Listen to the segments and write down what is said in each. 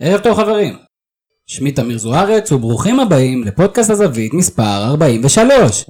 ערב טוב חברים. שמי תמיר זוארץ וברוכים הבאים לפודקאסט הזווית מספר 43.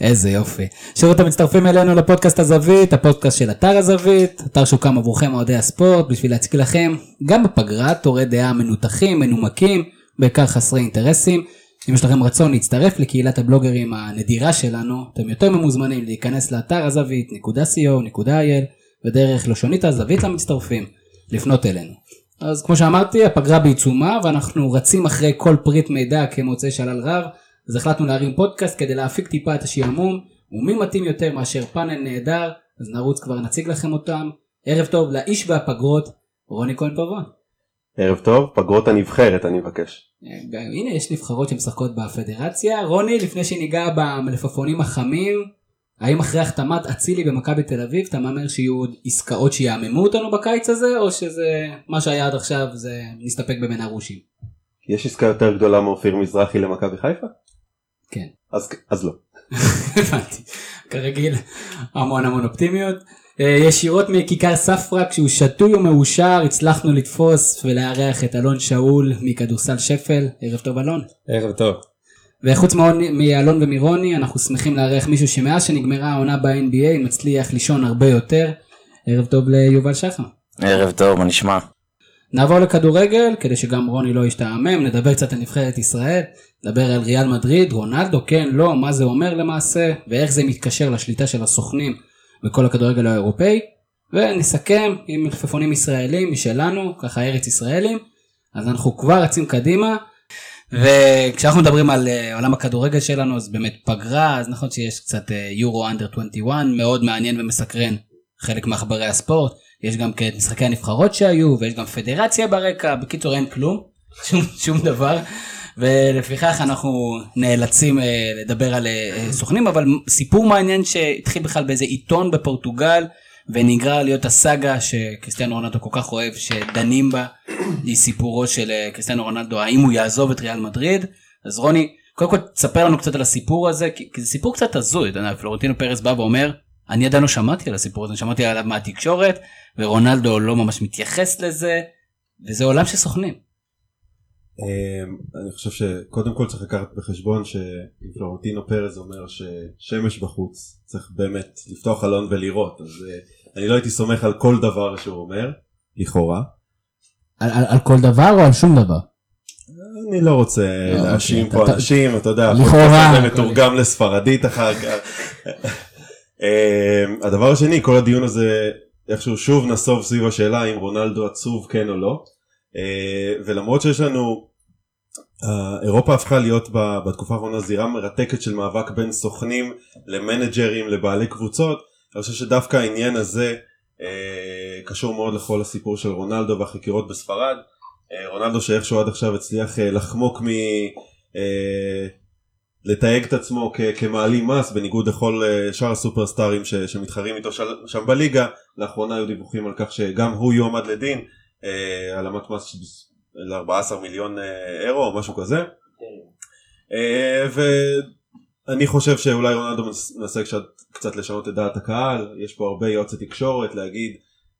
איזה יופי. שוב אתם מצטרפים אלינו לפודקאסט הזווית, הפודקאסט של אתר הזווית, אתר שהוקם עבורכם אוהדי הספורט בשביל להציג לכם גם בפגרה תורי דעה מנותחים, מנומקים, בעיקר חסרי אינטרסים. אם יש לכם רצון להצטרף לקהילת הבלוגרים הנדירה שלנו, אתם יותר ממוזמנים להיכנס לאתר הזווית.co.il ודרך לשונית הזווית למצטרפים, לפנות אלינו. אז כמו שאמרתי, הפגרה בעיצומה ואנחנו רצים אחרי כל פריט מידע כמוצאי שלל רב, אז החלטנו להרים פודקאסט כדי להפיק טיפה את השעמום, ומי מתאים יותר מאשר פאנל נהדר, אז נרוץ כבר נציג לכם אותם. ערב טוב לאיש והפגרות, רוני כהן פבון. ערב טוב, פגרות הנבחרת אני מבקש. הנה יש נבחרות שמשחקות בפדרציה. רוני, לפני שניגע במלפפונים החמים, האם אחרי החתמת אצילי במכבי תל אביב אתה מהמר שיהיו עוד עסקאות שיעממו אותנו בקיץ הזה, או שזה מה שהיה עד עכשיו זה נסתפק במנה רושי? יש עסקה יותר גדולה מאופיר מזרחי למכבי חיפה? כן. אז, אז לא. הבנתי. כרגיל המון המון אופטימיות. אה, ישירות מכיכר ספרא כשהוא שתוי ומאושר הצלחנו לתפוס ולארח את אלון שאול מכדורסל שפל ערב טוב אלון. ערב טוב. וחוץ מאלון ומירוני אנחנו שמחים לארח מישהו שמאז שנגמרה העונה ב-NBA מצליח לישון הרבה יותר. ערב טוב ליובל שחר. ערב טוב, מה נשמע? נעבור לכדורגל כדי שגם רוני לא ישתעמם נדבר קצת על נבחרת ישראל נדבר על ריאל מדריד רונלדו כן לא מה זה אומר למעשה ואיך זה מתקשר לשליטה של הסוכנים בכל הכדורגל האירופאי ונסכם עם מלפפונים ישראלים משלנו ככה ארץ ישראלים אז אנחנו כבר רצים קדימה וכשאנחנו מדברים על uh, עולם הכדורגל שלנו אז באמת פגרה אז נכון שיש קצת יורו אנדר 21 מאוד מעניין ומסקרן חלק מעכברי הספורט. יש גם את משחקי הנבחרות שהיו ויש גם פדרציה ברקע בקיצור אין כלום שום, שום דבר. ולפיכך אנחנו נאלצים uh, לדבר על סוכנים אבל סיפור מעניין שהתחיל בכלל באיזה עיתון בפורטוגל ונגרר להיות הסאגה שקריסטיאנו רונלדו כל כך אוהב שדנים בה היא סיפורו של קריסטיאנו רונלדו האם הוא יעזוב את ריאל מדריד אז רוני קודם כל תספר לנו קצת על הסיפור הזה כי, כי זה סיפור קצת הזוי אתה יודע, פלורנטינו פרס בא ואומר אני עדיין לא שמעתי על הסיפור הזה שמעתי עליו מהתקשורת ורונלדו לא ממש מתייחס לזה וזה עולם של סוכנים. אמ, אני חושב שקודם כל צריך לקחת בחשבון שאם פלורנטינו פרז אומר ששמש בחוץ צריך באמת לפתוח חלון ולראות אז אה, אני לא הייתי סומך על כל דבר שהוא אומר לכאורה. על, על, על כל דבר או על שום דבר? אני לא רוצה לא, להאשים אוקיי, פה אתה- אנשים אתה יודע לכאורה, הכל מתורגם לספרדית אחר כך. אמ, הדבר השני כל הדיון הזה איכשהו שוב נסוב סביב השאלה אם רונלדו עצוב כן או לא אה, ולמרות שיש לנו אה, אירופה הפכה להיות בתקופה האחרונה זירה מרתקת של מאבק בין סוכנים למנג'רים לבעלי קבוצות אני חושב שדווקא העניין הזה אה, קשור מאוד לכל הסיפור של רונלדו והחקירות בספרד. אה, רונלדו שאיכשהו עד עכשיו הצליח אה, לחמוק מ... אה, לתייג את עצמו כ- כמעלים מס בניגוד לכל אה, שאר הסופרסטארים ש- שמתחרים איתו של- שם בליגה. לאחרונה היו דיווחים על כך שגם הוא יועמד לדין אה, העלמת מס של של 14 מיליון אה, אירו או משהו כזה. אה, ואני חושב שאולי רונלדו מנס- מנסה קצת, קצת לשנות את דעת הקהל יש פה הרבה יועצי תקשורת להגיד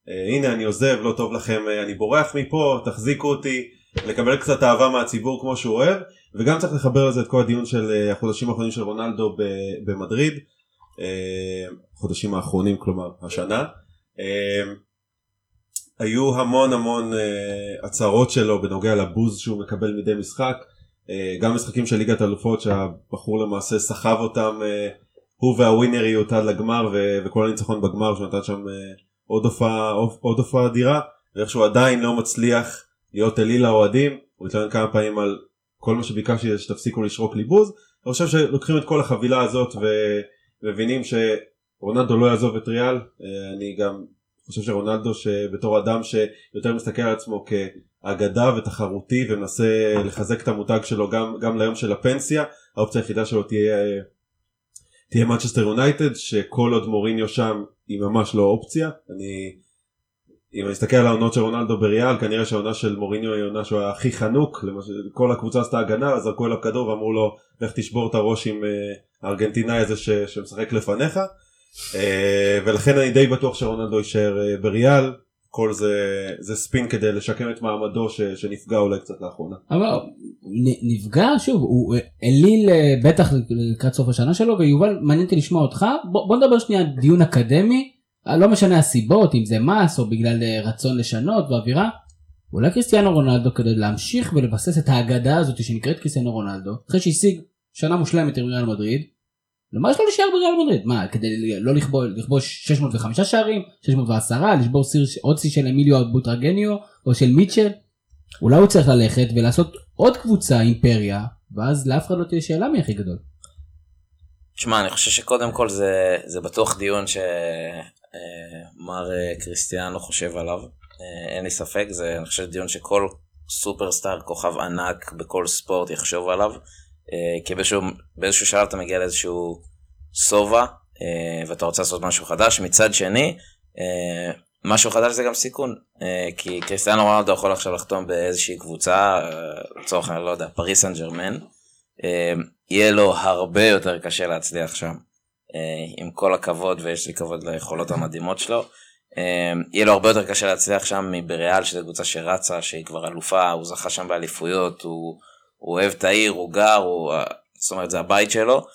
אה, הנה אני עוזב לא טוב לכם אה, אני בורח מפה תחזיקו אותי לקבל קצת אהבה מהציבור כמו שהוא אוהב וגם צריך לחבר לזה את כל הדיון של אה, החודשים האחרונים של רונלדו במדריד חודשים האחרונים כלומר השנה. היו המון המון הצהרות שלו בנוגע לבוז שהוא מקבל מדי משחק גם משחקים של ליגת אלופות שהבחור למעשה סחב אותם אה, הוא והווינריות עד לגמר וכל הניצחון בגמר שהוא נתן שם אה, עוד הופעה עוד הופעה אדירה ואיכשהו עדיין לא מצליח להיות אליל האוהדים. הוא התלונן כמה פעמים על כל מה שביקשתי זה שתפסיקו לשרוק לי בוז. אני חושב שלוקחים את כל החבילה הזאת ומבינים שרונלדו לא יעזוב את ריאל אה, אני גם חושב שרונלדו שבתור אדם שיותר מסתכל על עצמו כאגדה ותחרותי ומנסה לחזק את המותג שלו גם, גם ליום של הפנסיה האופציה היחידה שלו תהיה תהיה מצ'סטר יונייטד שכל עוד מוריניו שם היא ממש לא אופציה. אני אם אני מסתכל על העונות של רונלדו בריאל כנראה שהעונה של מוריניו היא עונה שהוא היה הכי חנוק למשל, כל הקבוצה עשתה הגנה זרקו אליו כדור ואמרו לו לך תשבור את הראש עם uh, הארגנטינאי הזה ש, שמשחק לפניך ולכן אני די בטוח שרונלדו יישאר uh, בריאל כל זה זה ספין כדי לשקם את מעמדו ש, שנפגע אולי קצת לאחרונה. אבל נפגע שוב הוא אליל אה, בטח לקראת סוף השנה שלו ויובל מעניין אותי לשמוע אותך בוא, בוא נדבר שנייה דיון אקדמי אה, לא משנה הסיבות אם זה מס או בגלל אה, רצון לשנות ואווירה. אולי קריסטיאנו רונלדו כדי להמשיך ולבסס את האגדה הזאת שנקראת קריסטיאנו רונלדו אחרי שהשיג שנה מושלמת עם ריאל מדריד. למה יש לו להישאר בריאל מדריד? מה כדי לא לכבוש, לכבוש 605 שערים 610 לשבור סיר, עוד שיא של אמיליו בוטרגניו או של מיטשל? אולי הוא צריך ללכת ולעשות עוד קבוצה אימפריה ואז לאף אחד לא תהיה שאלה מי הכי גדול. תשמע, אני חושב שקודם כל זה, זה בטוח דיון שמר אה, קריסטיאנו חושב עליו. אה, אין לי ספק, זה אני חושב דיון שכל סופרסטאר, כוכב ענק בכל ספורט יחשוב עליו. אה, כי באיזשהו, באיזשהו שלב אתה מגיע לאיזשהו שובע ואתה רוצה לעשות משהו חדש. מצד שני, משהו חדש זה גם סיכון, כי קריסטיאנו רונלדו יכול עכשיו לחתום באיזושהי קבוצה, לצורך העניין, לא יודע, פריס סן ג'רמן. יהיה לו הרבה יותר קשה להצליח שם. עם כל הכבוד, ויש לי כבוד ליכולות המדהימות שלו. יהיה לו הרבה יותר קשה להצליח שם מבריאל, שזו קבוצה שרצה, שהיא כבר אלופה, הוא זכה שם באליפויות, הוא, הוא אוהב את העיר, הוא גר, הוא, זאת אומרת זה הבית שלו.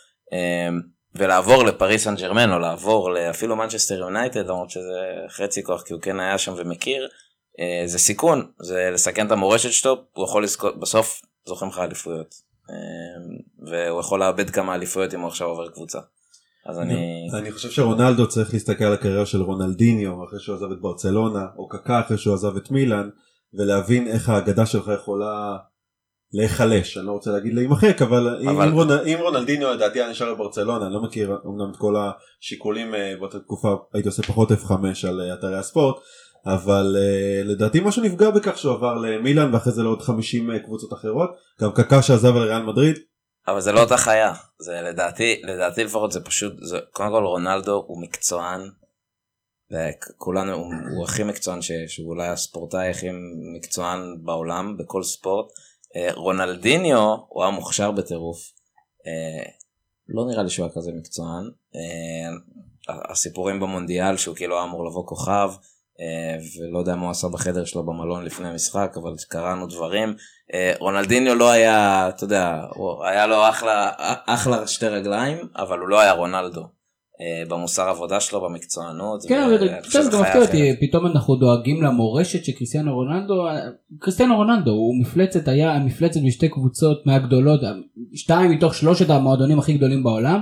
ולעבור לפריס סן ג'רמן, או לעבור אפילו מנצ'סטר יונייטד, למרות שזה חצי כוח, כי הוא כן היה שם ומכיר, זה סיכון, זה לסכן את המורשת שלו, הוא יכול לזכות, בסוף זוכרים לך אליפויות. אמ, והוא יכול לאבד כמה אליפויות אם הוא עכשיו עובר קבוצה. אז אני... אני חושב שרונלדו צריך להסתכל על הקריירה של רונלדיניו אחרי שהוא עזב את ברצלונה או קקה אחרי שהוא עזב את מילאן ולהבין איך האגדה שלך יכולה להיחלש אני לא רוצה להגיד להימחק אבל, אבל... אם, רונ... אם רונלדיניו לדעתי היה נשאר בברצלונה אני לא מכיר אמנם את כל השיקולים אה, באותה תקופה הייתי עושה פחות F5 על אה, אתרי הספורט אבל uh, לדעתי משהו נפגע בכך שהוא עבר למילאן ואחרי זה לעוד 50 uh, קבוצות אחרות גם קקה שעזב לריאל מדריד. אבל זה לא אותה חיה זה לדעתי לדעתי לפחות זה פשוט זה קודם כל רונלדו הוא מקצוען. כולנו הוא, הוא הכי מקצוען ש, שהוא אולי הספורטאי הכי מקצוען בעולם בכל ספורט. Uh, רונלדיניו הוא היה מוכשר בטירוף. Uh, לא נראה לי שהוא היה כזה מקצוען. Uh, הסיפורים במונדיאל שהוא כאילו היה אמור לבוא כוכב. אה, ולא יודע מה הוא עשה בחדר שלו במלון לפני המשחק, אבל קראנו דברים. אה, רונלדיניו לא היה, אתה יודע, היה לו אחלה, אחלה שתי רגליים, אבל הוא לא היה רונלדו. אה, במוסר עבודה שלו, במקצוענות. כן, אבל קצת גם מפתיע אותי, פתאום אנחנו דואגים למורשת של קריסטיאנו רונלדו, קריסטיאנו רונלדו הוא מפלצת, היה מפלצת בשתי קבוצות מהגדולות, שתיים מתוך שלושת המועדונים הכי גדולים בעולם.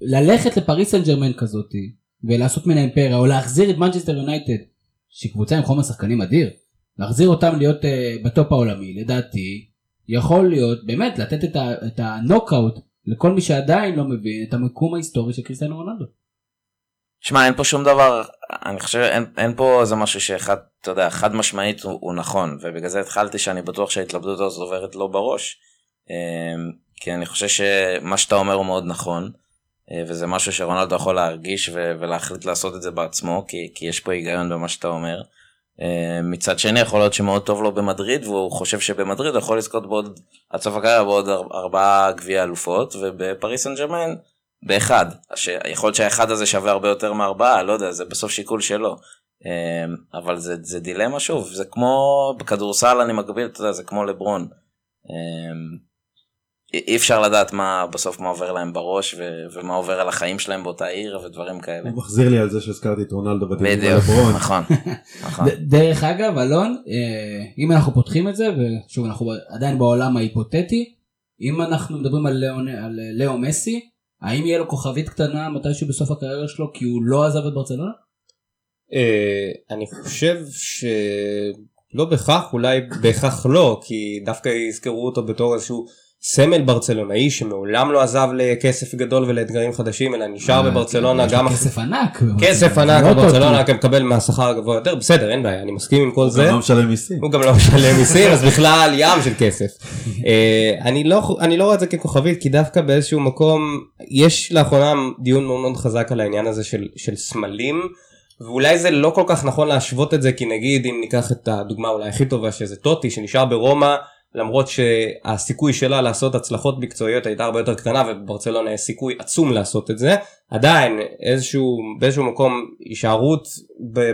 ללכת לפריס סן ג'רמן כזאתי, ולעשות ממנה אימפריה או להחזיר את מנצ'סטר יונייטד שהיא קבוצה עם חומר שחקנים אדיר להחזיר אותם להיות uh, ב top העולמי לדעתי יכול להיות באמת לתת את, ה, את הנוקאוט לכל מי שעדיין לא מבין את המקום ההיסטורי של קריסטיאנו רונלדו. שמע אין פה שום דבר אני חושב אין, אין פה איזה משהו שאחד אתה יודע חד משמעית הוא, הוא נכון ובגלל זה התחלתי שאני בטוח שההתלבטות הזאת עוברת לו בראש אמ, כי אני חושב שמה שאתה אומר הוא מאוד נכון. אה, וזה משהו שרונלדו יכול להרגיש ולהחליט לעשות את זה בעצמו, כי, כי יש פה היגיון במה שאתה אומר. אה, מצד שני יכול להיות שמאוד טוב לו במדריד והוא חושב שבמדריד הוא יכול לזכות בעוד עד סוף הקריירה בעוד ארבעה גביע אלופות ובפריס סן ג'רמן באחד. יכול להיות שהאחד הזה שווה הרבה יותר מארבעה לא יודע זה בסוף שיקול שלו. אה, אבל זה, זה דילמה שוב זה כמו בכדורסל אני מגביל אתה יודע זה כמו לברון. אי אפשר לדעת מה בסוף מה עובר להם בראש ו- ומה עובר על החיים שלהם באותה עיר ודברים כאלה. הוא מחזיר לי על זה שהזכרתי את רונלדו בדיוק, נכון, נכון. דרך אגב אלון אה, אם אנחנו פותחים את זה ושוב אנחנו עדיין בעולם ההיפותטי אם אנחנו מדברים על לאו, על לאו מסי האם יהיה לו כוכבית קטנה מתישהו בסוף הקריירה שלו כי הוא לא עזב את ברצלונה? אה, אני חושב שלא בהכרח אולי בהכרח לא כי דווקא יזכרו אותו בתור איזשהו. סמל ברצלונאי שמעולם לא עזב לכסף גדול ולאתגרים חדשים אלא נשאר אה, בברצלונה גם כסף ענק כסף ענק בברצלונה רק מקבל מהשכר הגבוה יותר בסדר אין בעיה אני מסכים עם כל זה. הוא גם לא משלם מיסים. הוא גם לא משלם מיסים אז בכלל ים של כסף. אה, אני לא אני לא רואה את זה ככוכבית כי דווקא באיזשהו מקום יש לאחרונה דיון מאוד מאוד חזק על העניין הזה של של סמלים. ואולי זה לא כל כך נכון להשוות את זה כי נגיד אם ניקח את הדוגמה אולי הכי טובה שזה טוטי שנשאר ברומא למרות שהסיכוי שלה לעשות הצלחות מקצועיות הייתה הרבה יותר קטנה ובברצלונה יש סיכוי עצום לעשות את זה, עדיין איזשהו, באיזשהו מקום הישארות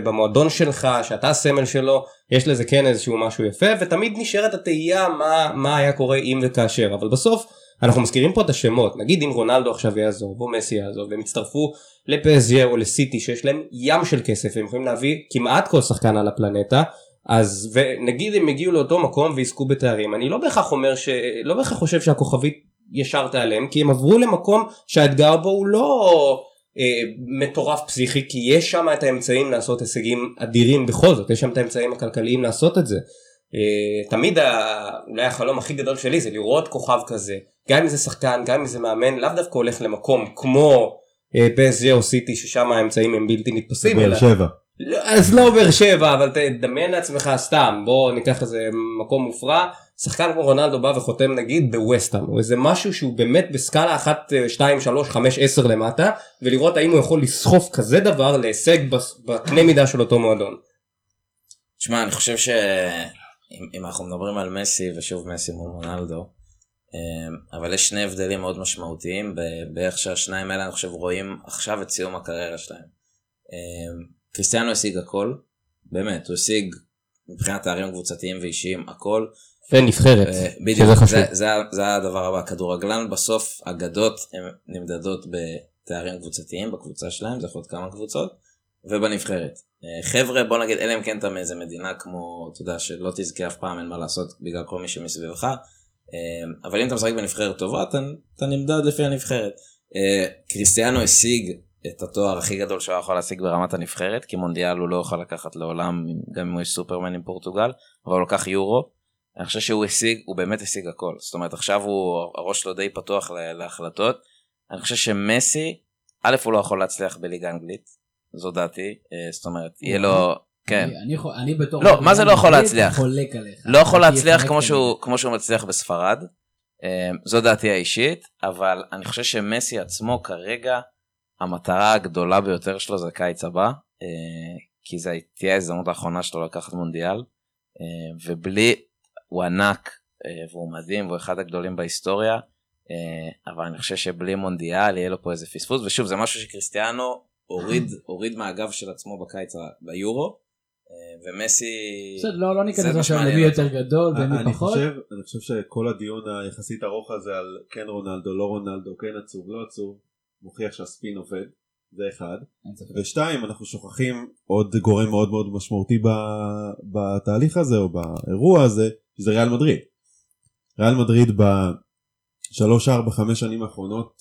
במועדון שלך, שאתה הסמל שלו, יש לזה כן איזשהו משהו יפה ותמיד נשארת התהייה מה, מה היה קורה אם וכאשר, אבל בסוף אנחנו מזכירים פה את השמות, נגיד אם רונלדו עכשיו יעזוב או מסי יעזוב והם יצטרפו לפסג'ה או לסיטי שיש להם ים של כסף והם יכולים להביא כמעט כל שחקן על הפלנטה אז ונגיד הם יגיעו לאותו מקום ויזכו בתארים אני לא בהכרח אומר ש... לא בהכרח חושב שהכוכבית ישר תיעלם כי הם עברו למקום שהאתגר בו הוא לא אה, מטורף פסיכי כי יש שם את האמצעים לעשות הישגים אדירים בכל זאת יש שם את האמצעים הכלכליים לעשות את זה. אה, תמיד ה... אולי החלום הכי גדול שלי זה לראות כוכב כזה גם אם זה שחקן גם אם זה מאמן לאו דווקא הולך למקום כמו פסג'ה או סיטי ששם האמצעים הם בלתי נתפסים. באר שבע. אז לא באר שבע אבל תדמיין לעצמך סתם בוא ניקח איזה מקום מופרע שחקן כמו רונלדו בא וחותם נגיד בווסטהאם או איזה משהו שהוא באמת בסקאלה 1 2 3 5 10 למטה ולראות האם הוא יכול לסחוף כזה דבר להישג בקנה מידה של אותו מועדון. תשמע אני חושב שאם אנחנו מדברים על מסי ושוב מסי מול רונלדו אבל יש שני הבדלים מאוד משמעותיים באיך שהשניים האלה אני חושב רואים עכשיו את סיום הקריירה שלהם. קריסטיאנו השיג הכל, באמת, הוא השיג מבחינת תארים קבוצתיים ואישיים הכל. ונבחרת, בדיוק, זה, זה, זה הדבר הבא, כדורגלן בסוף אגדות הן נמדדות בתארים קבוצתיים בקבוצה שלהם, זה יכול להיות כמה קבוצות, ובנבחרת. חבר'ה בוא נגיד אלא אם כן אתה מאיזה מדינה כמו אתה יודע שלא תזכה אף פעם אין מה לעשות בגלל כל מי שמסביבך אבל אם אתה משחק בנבחרת טובה אתה, אתה נמדד לפי הנבחרת. קריסטיאנו השיג את התואר הכי גדול שהוא יכול להשיג ברמת הנבחרת כי מונדיאל הוא לא יכול לקחת לעולם גם אם הוא יש סופרמן עם פורטוגל אבל הוא לקח יורו. אני חושב שהוא השיג הוא באמת השיג הכל זאת אומרת עכשיו הוא הראש שלו די פתוח להחלטות. אני חושב שמסי א' הוא לא יכול להצליח בליגה אנגלית זו דעתי זאת אומרת יהיה לו כן. אני, אני, אני בתור... לא, מה זה לא יכול להצליח? חולק עליך. לא יכול להצליח כמו שהוא, כמו שהוא מצליח בספרד. זו דעתי האישית, אבל אני חושב שמסי עצמו כרגע המטרה הגדולה ביותר שלו זה קיץ הבא, אה, כי זו תהיה ההזדמנות האחרונה שלו לקחת מונדיאל, אה, ובלי, הוא ענק אה, והוא מדהים והוא אחד הגדולים בהיסטוריה, אבל אני חושב שבלי מונדיאל יהיה לו פה איזה פספוס, ושוב זה משהו שקריסטיאנו הוריד, הוריד מהגב של עצמו בקיץ ביורו. ומסי... בסדר, לא, לא ניכנס עכשיו למי יותר גדול ומי פחות. אני חושב שכל הדיון היחסית ארוך הזה על כן רונלדו, לא רונלדו, כן עצוב, לא עצוב, מוכיח שהספין עובד, זה אחד. ושתיים, אנחנו שוכחים עוד גורם מאוד מאוד משמעותי בתהליך הזה או באירוע הזה, שזה ריאל מדריד. ריאל מדריד בשלוש, ארבע, חמש שנים האחרונות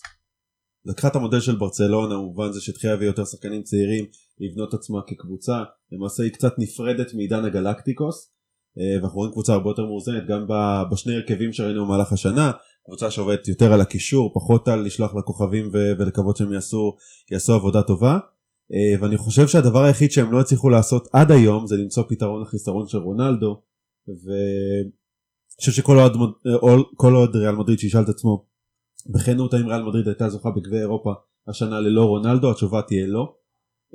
לקחה את המודל של ברצלונה, במובן זה שהתחילה להביא יותר שחקנים צעירים, לבנות עצמה כקבוצה, למעשה היא קצת נפרדת מעידן הגלקטיקוס, אה, ואנחנו רואים קבוצה הרבה יותר מאוזנת גם בשני הרכבים שראינו במהלך השנה, קבוצה שעובדת יותר על הקישור, פחות על לשלוח לכוכבים ולקוות שהם יעשו, יעשו עבודה טובה. אה, ואני חושב שהדבר היחיד שהם לא הצליחו לעשות עד היום זה למצוא פתרון לחיסרון של רונלדו. ואני חושב שכל כל עוד ריאל מדריד שישאל את עצמו בכנות האם ריאל מדריד הייתה זוכה בגביע אירופה השנה ללא רונלדו התשובה תהיה לא.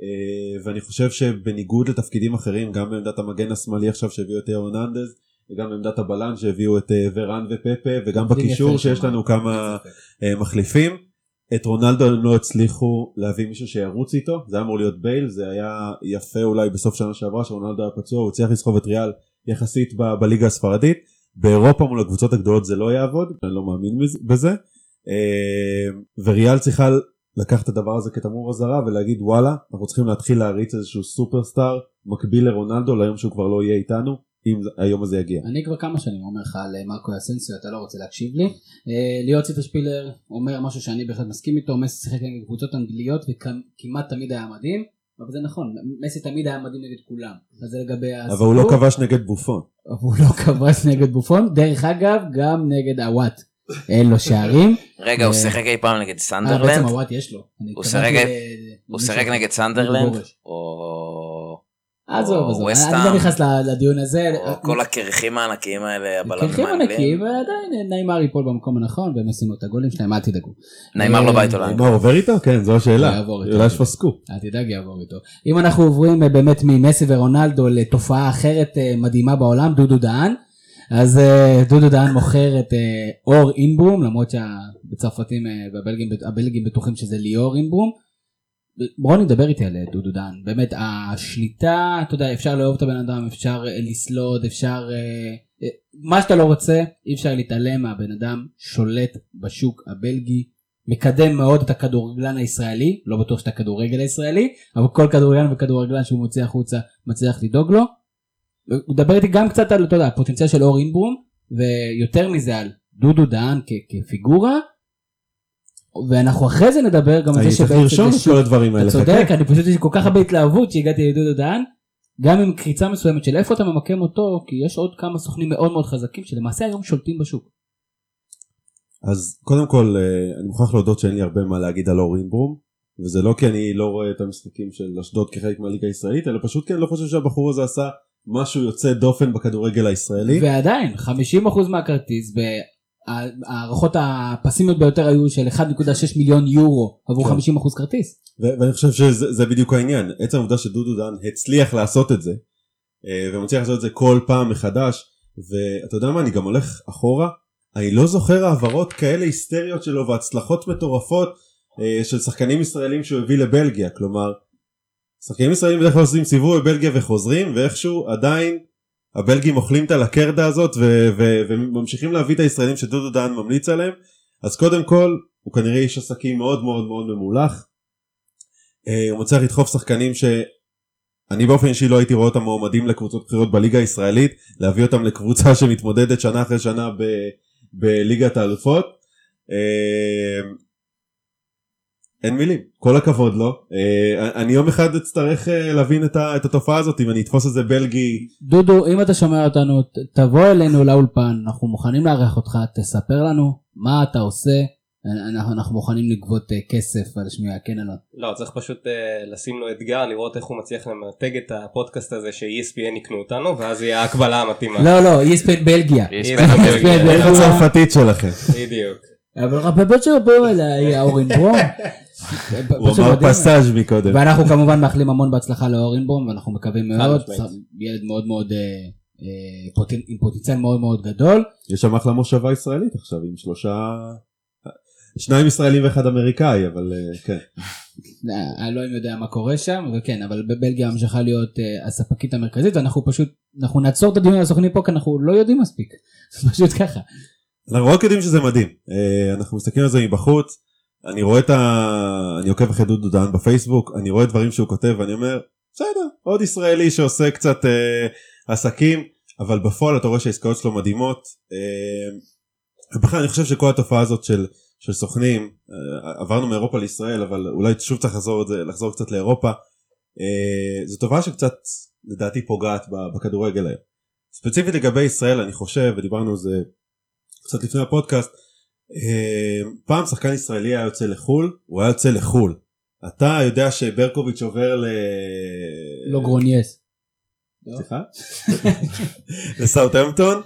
אה, ואני חושב שבניגוד לתפקידים אחרים גם בעמדת המגן השמאלי עכשיו שהביאו את אהרננדז וגם בעמדת הבלן שהביאו את אה, ורן ופפה וגם בקישור שיש לנו כמה אה, מחליפים. את רונלדו הם לא הצליחו להביא מישהו שירוץ איתו זה היה אמור להיות בייל זה היה יפה אולי בסוף שנה שעברה שרונלדו היה פצוע הוא הצליח לסחוב את ריאל יחסית ב- בליגה הספרדית. באירופה מול הקבוצות הגדולות זה לא יעבוד אני לא מאמין בזה. אה, וריאל צריכה לקחת את הדבר הזה כתמרור אזהרה ולהגיד וואלה אנחנו צריכים להתחיל להריץ איזשהו סופרסטאר מקביל לרונלדו ליום שהוא כבר לא יהיה איתנו אם היום הזה יגיע. אני כבר כמה שנים אומר לך על מרקו אסנסיו אתה לא רוצה להקשיב לי. ליאור ציטה אומר משהו שאני בהחלט מסכים איתו מסי שיחק נגד קבוצות אנגליות וכמעט תמיד היה מדהים. אבל זה נכון מסי תמיד היה מדהים נגד כולם. אז זה לגבי הסיפור. אבל הוא לא כבש נגד בופון. הוא לא כבש נגד בופון דרך אגב גם נגד הוואט. אין לו שערים. רגע הוא שיחק אי פעם נגד סנדרלנד? בעצם הוואט יש לו. הוא שיחק נגד סנדרלנד? עזוב, עזוב, אני לא נכנס לדיון הזה. כל הקרחים הענקיים האלה, הבלמים האנגלים. קרחים ענקיים, ועדיין נעימר ייפול במקום הנכון, והם עשינו את הגולים שלהם, אל תדאגו. נעימר לא בית עולם. נעימר עובר איתו? כן, זו השאלה. אולי יש פסקו. אל תדאג, יעבור איתו. אם אנחנו עוברים באמת ממסי ורונלדו לתופעה אחרת מדהימה בעולם, דודו דהן. אז אה, דודו דהן מוכר את אה, אור אינברום, למרות שבצרפתים אה, והבלגים הבלגים בטוחים שזה ליאור אינברום. רוני דבר איתי על אה, דודו דהן, באמת השליטה, אתה יודע, אפשר לאהוב את הבן אדם, אפשר אה, לסלוד, אפשר... אה, מה שאתה לא רוצה, אי אפשר להתעלם מהבן אדם, שולט בשוק הבלגי, מקדם מאוד את הכדורגלן הישראלי, לא בטוח שאתה כדורגל הישראלי, אבל כל כדורגלן וכדורגלן שהוא מוציא החוצה מצליח לדאוג לו. הוא מדבר איתי גם קצת על, אתה יודע, הפוטנציאל של אור אינברום, ויותר מזה על דודו דהן כפיגורה, ואנחנו אחרי זה נדבר גם על זה צריך שבעצם לרשום זה את כל הדברים האלה. אתה צודק, אני פשוט יש כל כך הרבה התלהבות שהגעתי לדודו דהן, גם עם קריצה מסוימת של איפה אתה ממקם אותו, כי יש עוד כמה סוכנים מאוד מאוד חזקים שלמעשה היום שולטים בשוק. אז קודם כל אה, אני מוכרח להודות שאין לי הרבה מה להגיד על אור אינברום וזה לא כי אני לא רואה את המשחקים של אשדוד כחלק מהליגה הישראלית אלא פשוט כי אני לא חושב שהבחור הזה עשה משהו יוצא דופן בכדורגל הישראלי. ועדיין 50% מהכרטיס בהערכות הפסימיות ביותר היו של 1.6 מיליון יורו עבור כן. 50% כרטיס. ו- ואני חושב שזה זה בדיוק העניין עצם העובדה שדודו דן הצליח לעשות את זה אה, ומצליח לעשות את זה כל פעם מחדש ואתה יודע מה אני גם הולך אחורה אני לא זוכר העברות כאלה היסטריות שלו והצלחות מטורפות אה, של שחקנים ישראלים שהוא הביא לבלגיה כלומר שחקנים ישראלים בדרך כלל עושים סיבוב בבלגיה וחוזרים ואיכשהו עדיין הבלגים אוכלים את הלקרדה הזאת ו- ו- וממשיכים להביא את הישראלים שדודו דן ממליץ עליהם אז קודם כל הוא כנראה איש עסקים מאוד מאוד מאוד ממולח אה, הוא מצליח לדחוף שחקנים שאני באופן אישי לא הייתי רואה אותם מועמדים לקבוצות בחירות בליגה הישראלית, להביא אותם לקבוצה שמתמודדת שנה אחרי שנה ב, בליגת האלופות. אה, אין מילים, כל הכבוד לו. אה, אני יום אחד אצטרך אה, להבין את, ה, את התופעה הזאת אם אני אתפוס איזה בלגי. דודו אם אתה שומע אותנו ת- תבוא אלינו לאולפן אנחנו מוכנים לארח אותך תספר לנו מה אתה עושה אנחנו, אנחנו מוכנים לגבות אה, כסף על שמיעה כן או לא. לא צריך פשוט אה, לשים לו אתגר לראות איך הוא מצליח למתג את הפודקאסט הזה ש-ESPN יקנו אותנו ואז יהיה ההקבלה המתאימה. לא לא ESPN בלגיה. ESPN ESPN בלגיה. איך בלגיה. הצרפתית שלכם? בדיוק. אבל רבבות שבו אליי אורינבום. הוא אמר. פסאז' מקודם. ואנחנו כמובן מאחלים המון בהצלחה לאורינבום ואנחנו מקווים מאוד. ילד מאוד מאוד אה, אה, עם פוטנציאל מאוד מאוד גדול. יש שם אחלה מושבה ישראלית עכשיו עם שלושה... שניים ישראלים ואחד אמריקאי אבל אה, כן. אה, אלוהים יודע מה קורה שם וכן אבל בבלגיה ממשיכה להיות הספקית המרכזית ואנחנו פשוט אנחנו נעצור את הדיון על הסוכנים פה כי אנחנו לא יודעים מספיק פשוט ככה. אנחנו רק יודעים שזה מדהים אנחנו מסתכלים על זה מבחוץ אני רואה את ה... אני עוקב אחרי דודו דהן בפייסבוק אני רואה דברים שהוא כותב ואני אומר בסדר עוד ישראלי שעושה קצת אה, עסקים אבל בפועל אתה רואה שהעסקאות שלו מדהימות אה, ובכלל אני חושב שכל התופעה הזאת של, של סוכנים אה, עברנו מאירופה לישראל אבל אולי שוב צריך לחזור, לחזור קצת לאירופה אה, זו תופעה שקצת לדעתי פוגעת בכדורגל היום. ספציפית לגבי ישראל אני חושב ודיברנו על זה קצת לפני הפודקאסט פעם שחקן ישראלי היה יוצא לחו"ל הוא היה יוצא לחו"ל אתה יודע שברקוביץ' עובר ל... לא גרונייס. סליחה? לסאוטהמפטון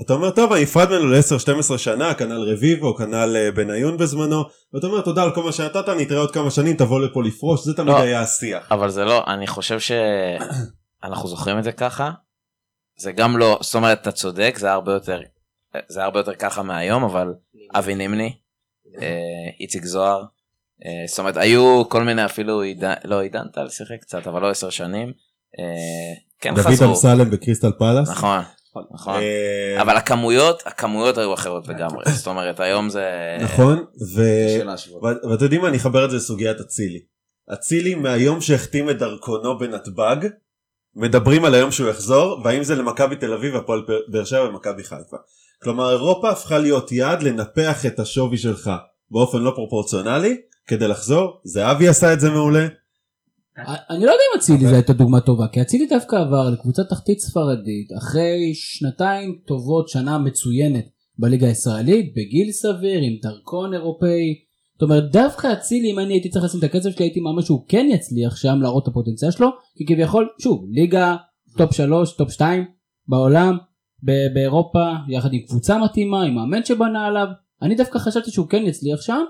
אתה אומר טוב אני נפרד ממנו ל-10-12 שנה כנ"ל רביבו כנ"ל אה, בניון בזמנו ואתה אומר תודה על כל מה שנתת נתראה עוד כמה שנים תבוא לפה לפרוש זה תמיד לא. היה השיח. אבל זה לא, אני חושב שאנחנו זוכרים את זה ככה. זה גם לא, זאת אומרת, אתה צודק, זה הרבה יותר, זה הרבה יותר ככה מהיום, אבל אבי נימני, אה, איציק זוהר, אה, זאת אומרת, היו כל מיני אפילו, עידן- לא עידן טל שיחק קצת, אבל לא עשר שנים, אה, כן דוד חזרו, אמסלם בקריסטל פלאס. נכון, נכון, אה, אבל הכמויות, הכמויות היו אחרות לגמרי, זאת אומרת, היום זה, נכון ואתם יודעים מה? אני אחבר את זה לסוגיית אצילי. אצילי מהיום שהחתים את דרכונו בנתב"ג מדברים על היום שהוא יחזור והאם זה למכבי תל אביב הפועל באר שבע ומכבי חיפה. כלומר אירופה הפכה להיות יעד לנפח את השווי שלך באופן לא פרופורציונלי כדי לחזור זהבי עשה את זה מעולה. אני לא יודע אם אצילי זו הייתה דוגמה טובה כי אצילי דווקא עבר לקבוצה תחתית ספרדית אחרי שנתיים טובות שנה מצוינת בליגה הישראלית בגיל סביר עם דרכון אירופאי. זאת אומרת דווקא אצילי אם אני הייתי צריך לשים את הכסף שלי הייתי מאמין שהוא כן יצליח שם להראות את הפוטנציאל שלו כי כביכול שוב ליגה top 3 top 2 בעולם באירופה יחד עם קבוצה מתאימה עם מאמן שבנה עליו אני דווקא חשבתי שהוא כן יצליח שם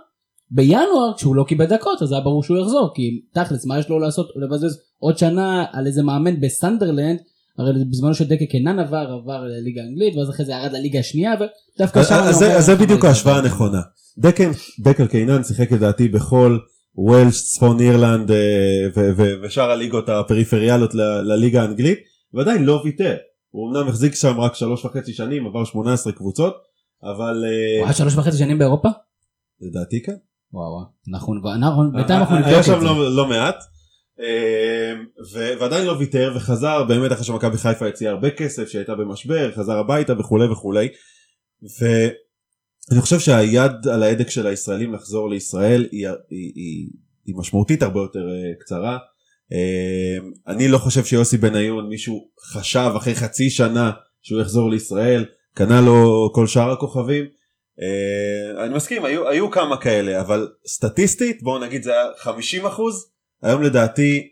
בינואר כשהוא לא קיבל דקות אז היה ברור שהוא יחזור כי תכלס מה יש לו לעשות לבזבז עוד שנה על איזה מאמן בסנדרלנד הרי בזמנו שדקה קנן עבר, עבר לליגה האנגלית, ואז אחרי זה ירד לליגה השנייה, ודווקא שם... אז זה- בדיוק ההשוואה. הנכונה. דקל- דקל קיינן שיחק לדעתי בכל ווילש, צפון אירלנד אה, ושאר הליגות הפריפריאליות לליגה האנגלית, ועדיין לא ויתר. הוא אמנם החזיק שם רק שלוש וחצי שנים, עבר 18 קבוצות, אבל אה, הוא היה שלוש וחצי שנים באירופה? לדעתי כן. וואו אנחנו, אנחנו, בינתיים אנחנו היה נבדוק שם את זה. לא, לא מעט. אה, ו- ועדיין לא ויתר וחזר באמת אחרי שמכבי חיפה הציעה הרבה כסף שהייתה במשבר חזר הביתה וכולי וכולי. ואני חושב שהיד על ההדק של הישראלים לחזור לישראל היא, היא, היא, היא משמעותית הרבה יותר אה, קצרה. אה, אני לא חושב שיוסי בניון מישהו חשב אחרי חצי שנה שהוא יחזור לישראל קנה לו כל שאר הכוכבים. אה, אני מסכים היו, היו כמה כאלה אבל סטטיסטית בואו נגיד זה היה 50 אחוז היום לדעתי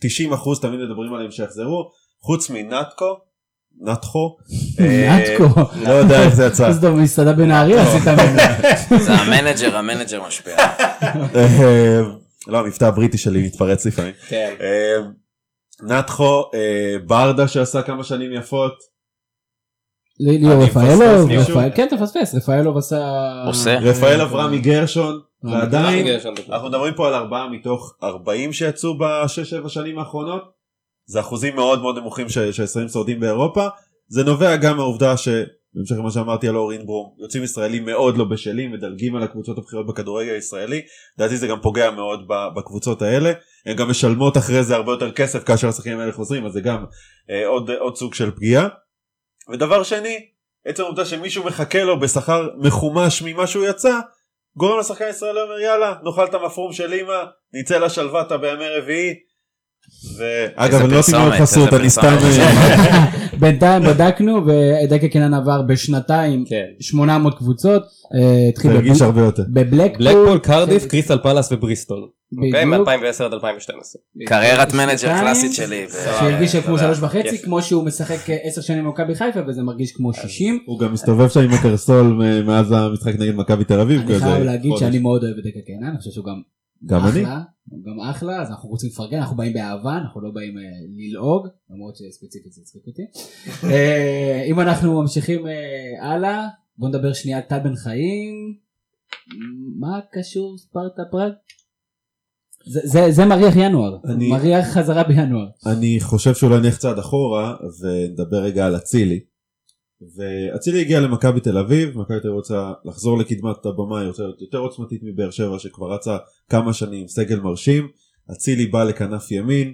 90 אחוז תמיד מדברים עליהם שיחזרו חוץ מנטקו נטחו אה, נטקו. לא יודע איך זה יצא אז טוב, מסעדה בנהריה עשית ממנו. זה ה manager, ה manager משפיע. אה, לא המבטא הבריטי שלי מתפרץ לפעמים כן. אה, אה, ברדה שעשה כמה שנים יפות ליאור רפאלוב, כן תפספס, רפאלוב עשה... עושה. רפאל אברהם גרשון לא, ועדיין. אנחנו מדברים פה על ארבעה מתוך 40 שיצאו בשש שבע שנים האחרונות. זה אחוזים מאוד מאוד נמוכים שהישראלים שורדים באירופה. זה נובע גם מהעובדה שבהמשך למה שאמרתי על אור אינברום יוצאים ישראלים מאוד לא בשלים מדלגים על הקבוצות הבכירות בכדורגל הישראלי. לדעתי זה גם פוגע מאוד בקבוצות האלה. הן גם משלמות אחרי זה הרבה יותר כסף כאשר השחקנים האלה חוזרים אז זה גם אה, עוד, עוד סוג של פגיעה. ודבר שני עצם העובדה שמישהו מחכה לו בשכר מחומש ממה שהוא יצא גורם לשחקן ישראלי אומר יאללה נאכל את המפרום של אמא נצא לשלוותה בימי רביעי. ואגב אני לא תמנות חסות אני סתם בינתיים בדקנו ודקה קינן עבר בשנתיים כן. 800 קבוצות, אה, התחיל זה הרגיש בבלק- הרבה יותר. בבלקפול, בלקפול, קרדיף, כן. קריסטל פלאס ובריסטול. אוקיי? בדיוק. מ-2010 עד 2012. קריירת מנג'ר קלאסית שלי. שהרגיש כמו שלוש וחצי. כמו שהוא משחק אה, עשר שנים במכבי חיפה וזה מרגיש כמו שישים. הוא גם מסתובב שם עם הקרסול מאז המשחק נגד מכבי תל אביב. אני חייב להגיד. שאני מאוד אוהב את דקה קינן, אני חושב שהוא גם גם אני. הוא גם אחלה, אז אנחנו רוצים לפרגן, אנחנו באים באהבה, אנחנו לא באים אה, ללעוג, למרות שספציפית זה הצחיק אותי. אה, אם אנחנו ממשיכים אה, הלאה, בוא נדבר שנייה על טל בן חיים. מה קשור ספרטה פראג? זה- זה- זה מריח ינואר, אני- מריח חזרה בינואר. אני חושב שאולי נלך צעד אחורה ונדבר רגע על אצילי. ואצילי הגיע למכבי תל אביב, מכבי תל אביב רוצה לחזור לקדמת הבמה, להיות יותר עוצמתית מבאר שבע שכבר רצה כמה שנים, סגל מרשים. אצילי בא לכנף ימין,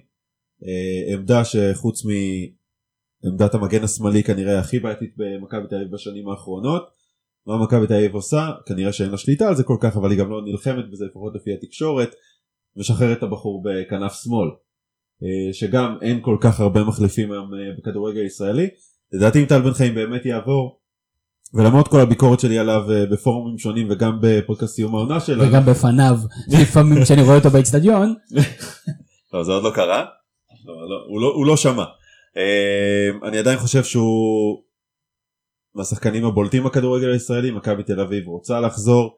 אה, עמדה שחוץ מעמדת המגן השמאלי כנראה הכי בעייתית במכבי תל אביב בשנים האחרונות. מה מכבי תל אביב עושה? כנראה שאין לה שליטה על זה כל כך, אבל היא גם לא נלחמת בזה לפחות לפי התקשורת, משחררת את הבחור בכנף שמאל. אה, שגם אין כל כך הרבה מחליפים היום אה, בכדורגל הישראלי. לדעתי אם טל בן חיים באמת יעבור, ולמרות כל הביקורת שלי עליו אה, בפורומים שונים וגם בפודקאסט סיום העונה שלנו, וגם בפניו, לפעמים כשאני רואה אותו באצטדיון, לא, זה עוד לא קרה, לא, לא, הוא, לא, הוא לא שמע. אה, אני עדיין חושב שהוא מהשחקנים הבולטים בכדורגל הישראלי, מכבי תל אביב רוצה לחזור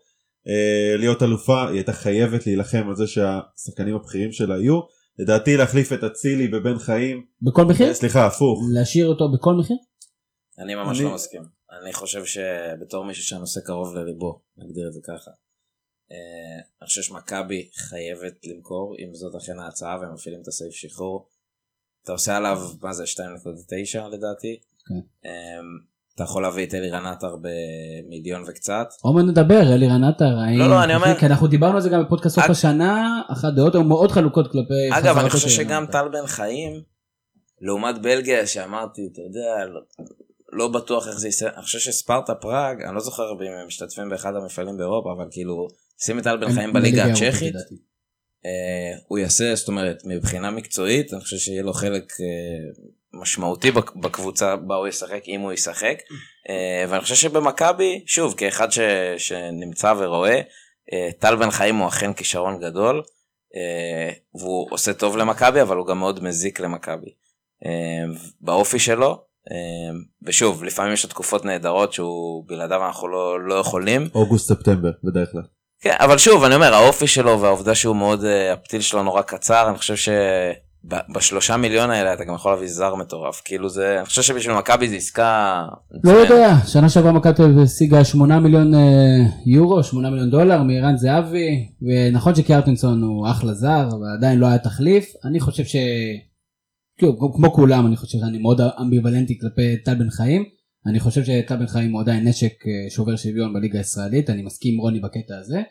אה, להיות אלופה, היא הייתה חייבת להילחם על זה שהשחקנים הבכירים שלה יהיו. לדעתי להחליף את אצילי בבן חיים, בכל מחיר? אה, סליחה הפוך, להשאיר אותו בכל מחיר? אני ממש אני- לא מסכים. אני חושב שבתור מישהו שהנושא קרוב לליבו, נגדיר את זה ככה. אה, אני חושב שמכבי חייבת למכור, אם זאת אכן ההצעה והם מפעילים את הסעיף שחרור. אתה עושה עליו, מה זה, 2.9 לדעתי. כן. אתה יכול להביא את אלירן עטר במיליון וקצת. עומר נדבר, אלירן עטר, האם... לא, לא, אני אומר- כי אנחנו דיברנו על זה גם בפודקאסט סוף אג- השנה, אחת דעות היו מאוד חלוקות כלפי... אגב, אני חושב שגם. טל בן חיים, לעומת בלגיה, שאמרתי, אתה יודע, לא, לא בטוח איך זה יסתיים, אני חושב שספרטה פראג, אני לא זוכר אם הם משתתפים באחד המפעלים באירופה, אבל כאילו, שים את טל בן חיים בליגה הצ'כית. אה, הוא יעשה, זאת אומרת, מבחינה מקצועית, אני חושב שיהיה לו חלק אה, משמעותי בק- בקבוצה בה הוא ישחק, אם הוא ישחק. אה, ואני חושב שבמכבי, שוב, כאחד ש, שנמצא ורואה, אה, טל בן חיים הוא אכן כישרון גדול, אה, והוא עושה טוב למכבי, אבל הוא גם מאוד מזיק למכבי. באופי שלו, ושוב, לפעמים יש לו תקופות נהדרות שהוא בלעדיו אנחנו לא, לא יכולים. אוגוסט ספטמבר בדרך כלל. כן, אבל שוב, אני אומר, האופי שלו והעובדה שהוא מאוד, הפתיל שלו נורא קצר, אני חושב ב- בשלושה מיליון האלה אתה גם יכול להביא זר מטורף כאילו זה אני חושב שבשביל מכבי זה עסקה. לא. יודע, שנה שעברה מכבי תל אביב השיגה 8 מיליון אה, יורו, 8 מיליון דולר מערן זהבי, ונכון שקיארטנסון הוא אחלה זר, אבל עדיין לא היה תחליף. אני חושב ש... כאילו, כמו- כמו כולם, אני חושב שאני מאוד אמביוולנטי כלפי טל בן חיים. אני חושב שטל בן חיים הוא עדיין נשק אה, שובר שוויון בליגה הישראלית, אני מסכים עם רוני בקטע הזה.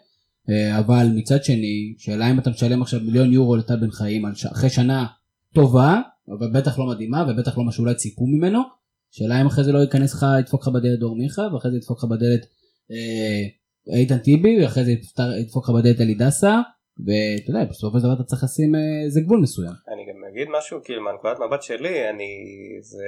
אה, אבל מצד שני, שאלה אם אתה משלם עכשיו מיליון יורו לטל בן חיים. אחרי שנה טובה, אבל בטח לא מדהימה, ובטח לא מה שאולי ציפו ממנו. שאלה אם אחרי זה לא ייכנס לך, ידפוק לך בדלת דור מיכה, ואחרי זה ידפוק לך בדלת אה, איתן טיבי, ואחרי זה ידפוק לך בדלת אלי דסה, ואתה יודע, בסופו של דבר אתה צריך לשים אה, איזה גבול מסוים. אני גם אגיד משהו כאילו מהנקודת מבט שלי אני זה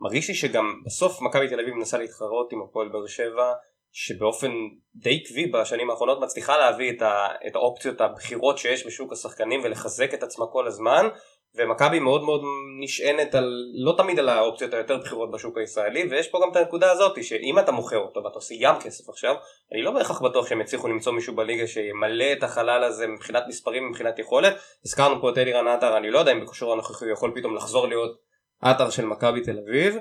מרגיש לי שגם בסוף מכבי תל אביב מנסה להתחרות עם הפועל באר שבע שבאופן די עקבי בשנים האחרונות מצליחה להביא את, ה, את האופציות הבכירות שיש בשוק השחקנים ולחזק את עצמה כל הזמן ומכבי מאוד מאוד נשענת על לא תמיד על האופציות היותר בכירות בשוק הישראלי ויש פה גם את הנקודה הזאת שאם אתה מוכר אותו ואתה עושה ים כסף עכשיו אני לא בהכרח בטוח שהם יצליחו למצוא מישהו בליגה שימלא את החלל הזה מבחינת מספרים מבחינת יכולת. הזכרנו פה את אלירן עטר אני לא יודע אם בכושר הנוכחי הוא יכול פתאום לחזור להיות עטר של מכבי תל אביב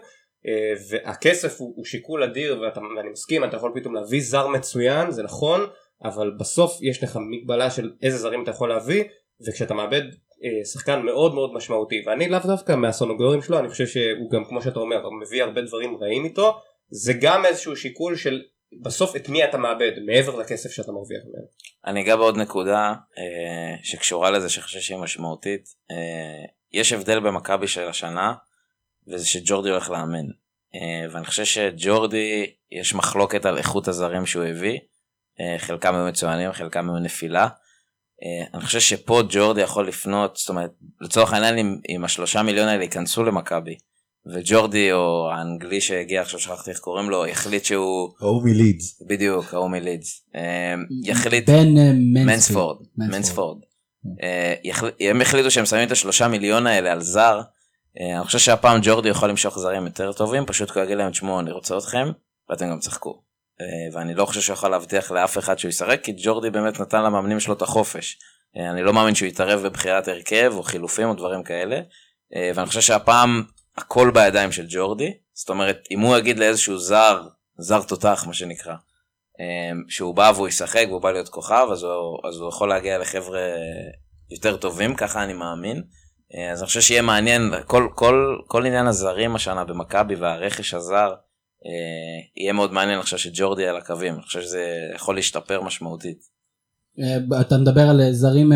והכסף הוא, הוא שיקול אדיר ואתה, ואני מסכים אתה יכול פתאום להביא זר מצוין זה נכון אבל בסוף יש לך מגבלה של איזה זרים אתה יכול להביא וכשאתה מאבד אה, שחקן מאוד מאוד משמעותי ואני לאו דווקא מהסונוגורים שלו אני חושב שהוא גם כמו שאתה אומר הוא מביא הרבה דברים רעים איתו זה גם איזשהו שיקול של בסוף את מי אתה מאבד מעבר לכסף שאתה מרוויח ממנו. אני אגע בעוד נקודה אה, שקשורה לזה שאני חושב שהיא משמעותית. אה, יש הבדל במכבי של השנה וזה שג'ורדי הולך לאמן. אה, ואני חושב שג'ורדי יש מחלוקת על איכות הזרים שהוא הביא. אה, חלקם היו מצוינים חלקם היו נפילה. אה, אני חושב שפה ג'ורדי יכול לפנות זאת אומרת לצורך העניין אם, אם השלושה מיליון האלה ייכנסו למכבי וג'ורדי או האנגלי שהגיע עכשיו שכחתי איך קוראים לו יחליט שהוא ההוא מלידס. בדיוק ההוא מלידס יחליט בן מנספורד, מנספורד. הם החליטו שהם שמים את השלושה מיליון האלה על זר. אה, אני חושב שהפעם ג'ורדי יכול למשוך זרים יותר טובים, פשוט הוא יגיד להם, תשמעו, אני רוצה אתכם, ואתם גם צחקו. אה, ואני לא חושב שהוא יכול להבטיח לאף אחד שהוא ישחק, כי ג'ורדי באמת נתן למאמנים שלו את החופש. אה, אני לא מאמין שהוא יתערב בבחירת הרכב או חילופים או דברים כאלה. ואני חושב שהפעם הכל בידיים של ג'ורדי. זאת אומרת, אם הוא יגיד לאיזשהו זר, זר תותח מה שנקרא, שהוא בא והוא ישחק והוא בא להיות כוכב, אז הוא, אז הוא יכול להגיע לחבר'ה יותר טובים, ככה אני מאמין. אה, אז אני חושב שיהיה מעניין, כל, כל, כל עניין הזרים השנה במכבי והרכש הזר, אה, יהיה מאוד מעניין עכשיו שג'ורדי על הקווים, אני חושב שזה יכול להשתפר משמעותית. אה, אתה מדבר על זרים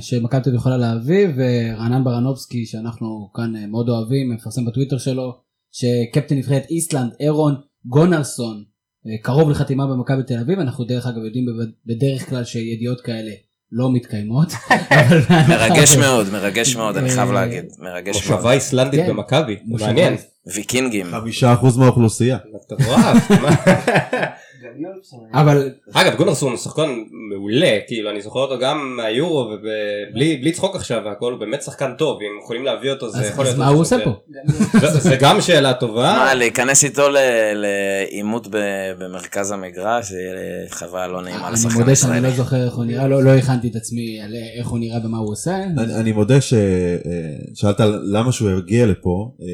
שמכבי תל יכולה להביא ורענן ברנובסקי שאנחנו כאן מאוד אוהבים מפרסם בטוויטר שלו שקפטן נבחרת איסלנד אירון גונרסון קרוב לחתימה במכבי תל אביב אנחנו דרך אגב יודעים בדרך כלל שידיעות כאלה לא מתקיימות. מרגש מאוד, מרגש מאוד, אני חייב אה, להגיד, מרגש מאוד. מושבה איסלנדית כן. במכבי מושבה. מעניין. ויקינגים, חמישה אחוז מהאוכלוסייה. מטורף. מה? אבל אגב גונרסון הוא שחקן מעולה כאילו אני זוכר אותו גם מהיורו ובלי בלי צחוק עכשיו והכל הוא באמת שחקן טוב אם יכולים להביא אותו זה אז יכול אז להיות מה משהו הוא עושה. פה? זה- זה גם שאלה טובה. מה, להיכנס איתו לעימות ב- במרכז המגרש, זה חוויה לא נעימה אני לשחקן מודה שאני. לא זוכר איך הוא נראה לא לא הכנתי את עצמי על איך הוא נראה ומה הוא עושה. אני, אני מודה ששאלת למה שהוא הגיע לפה אה,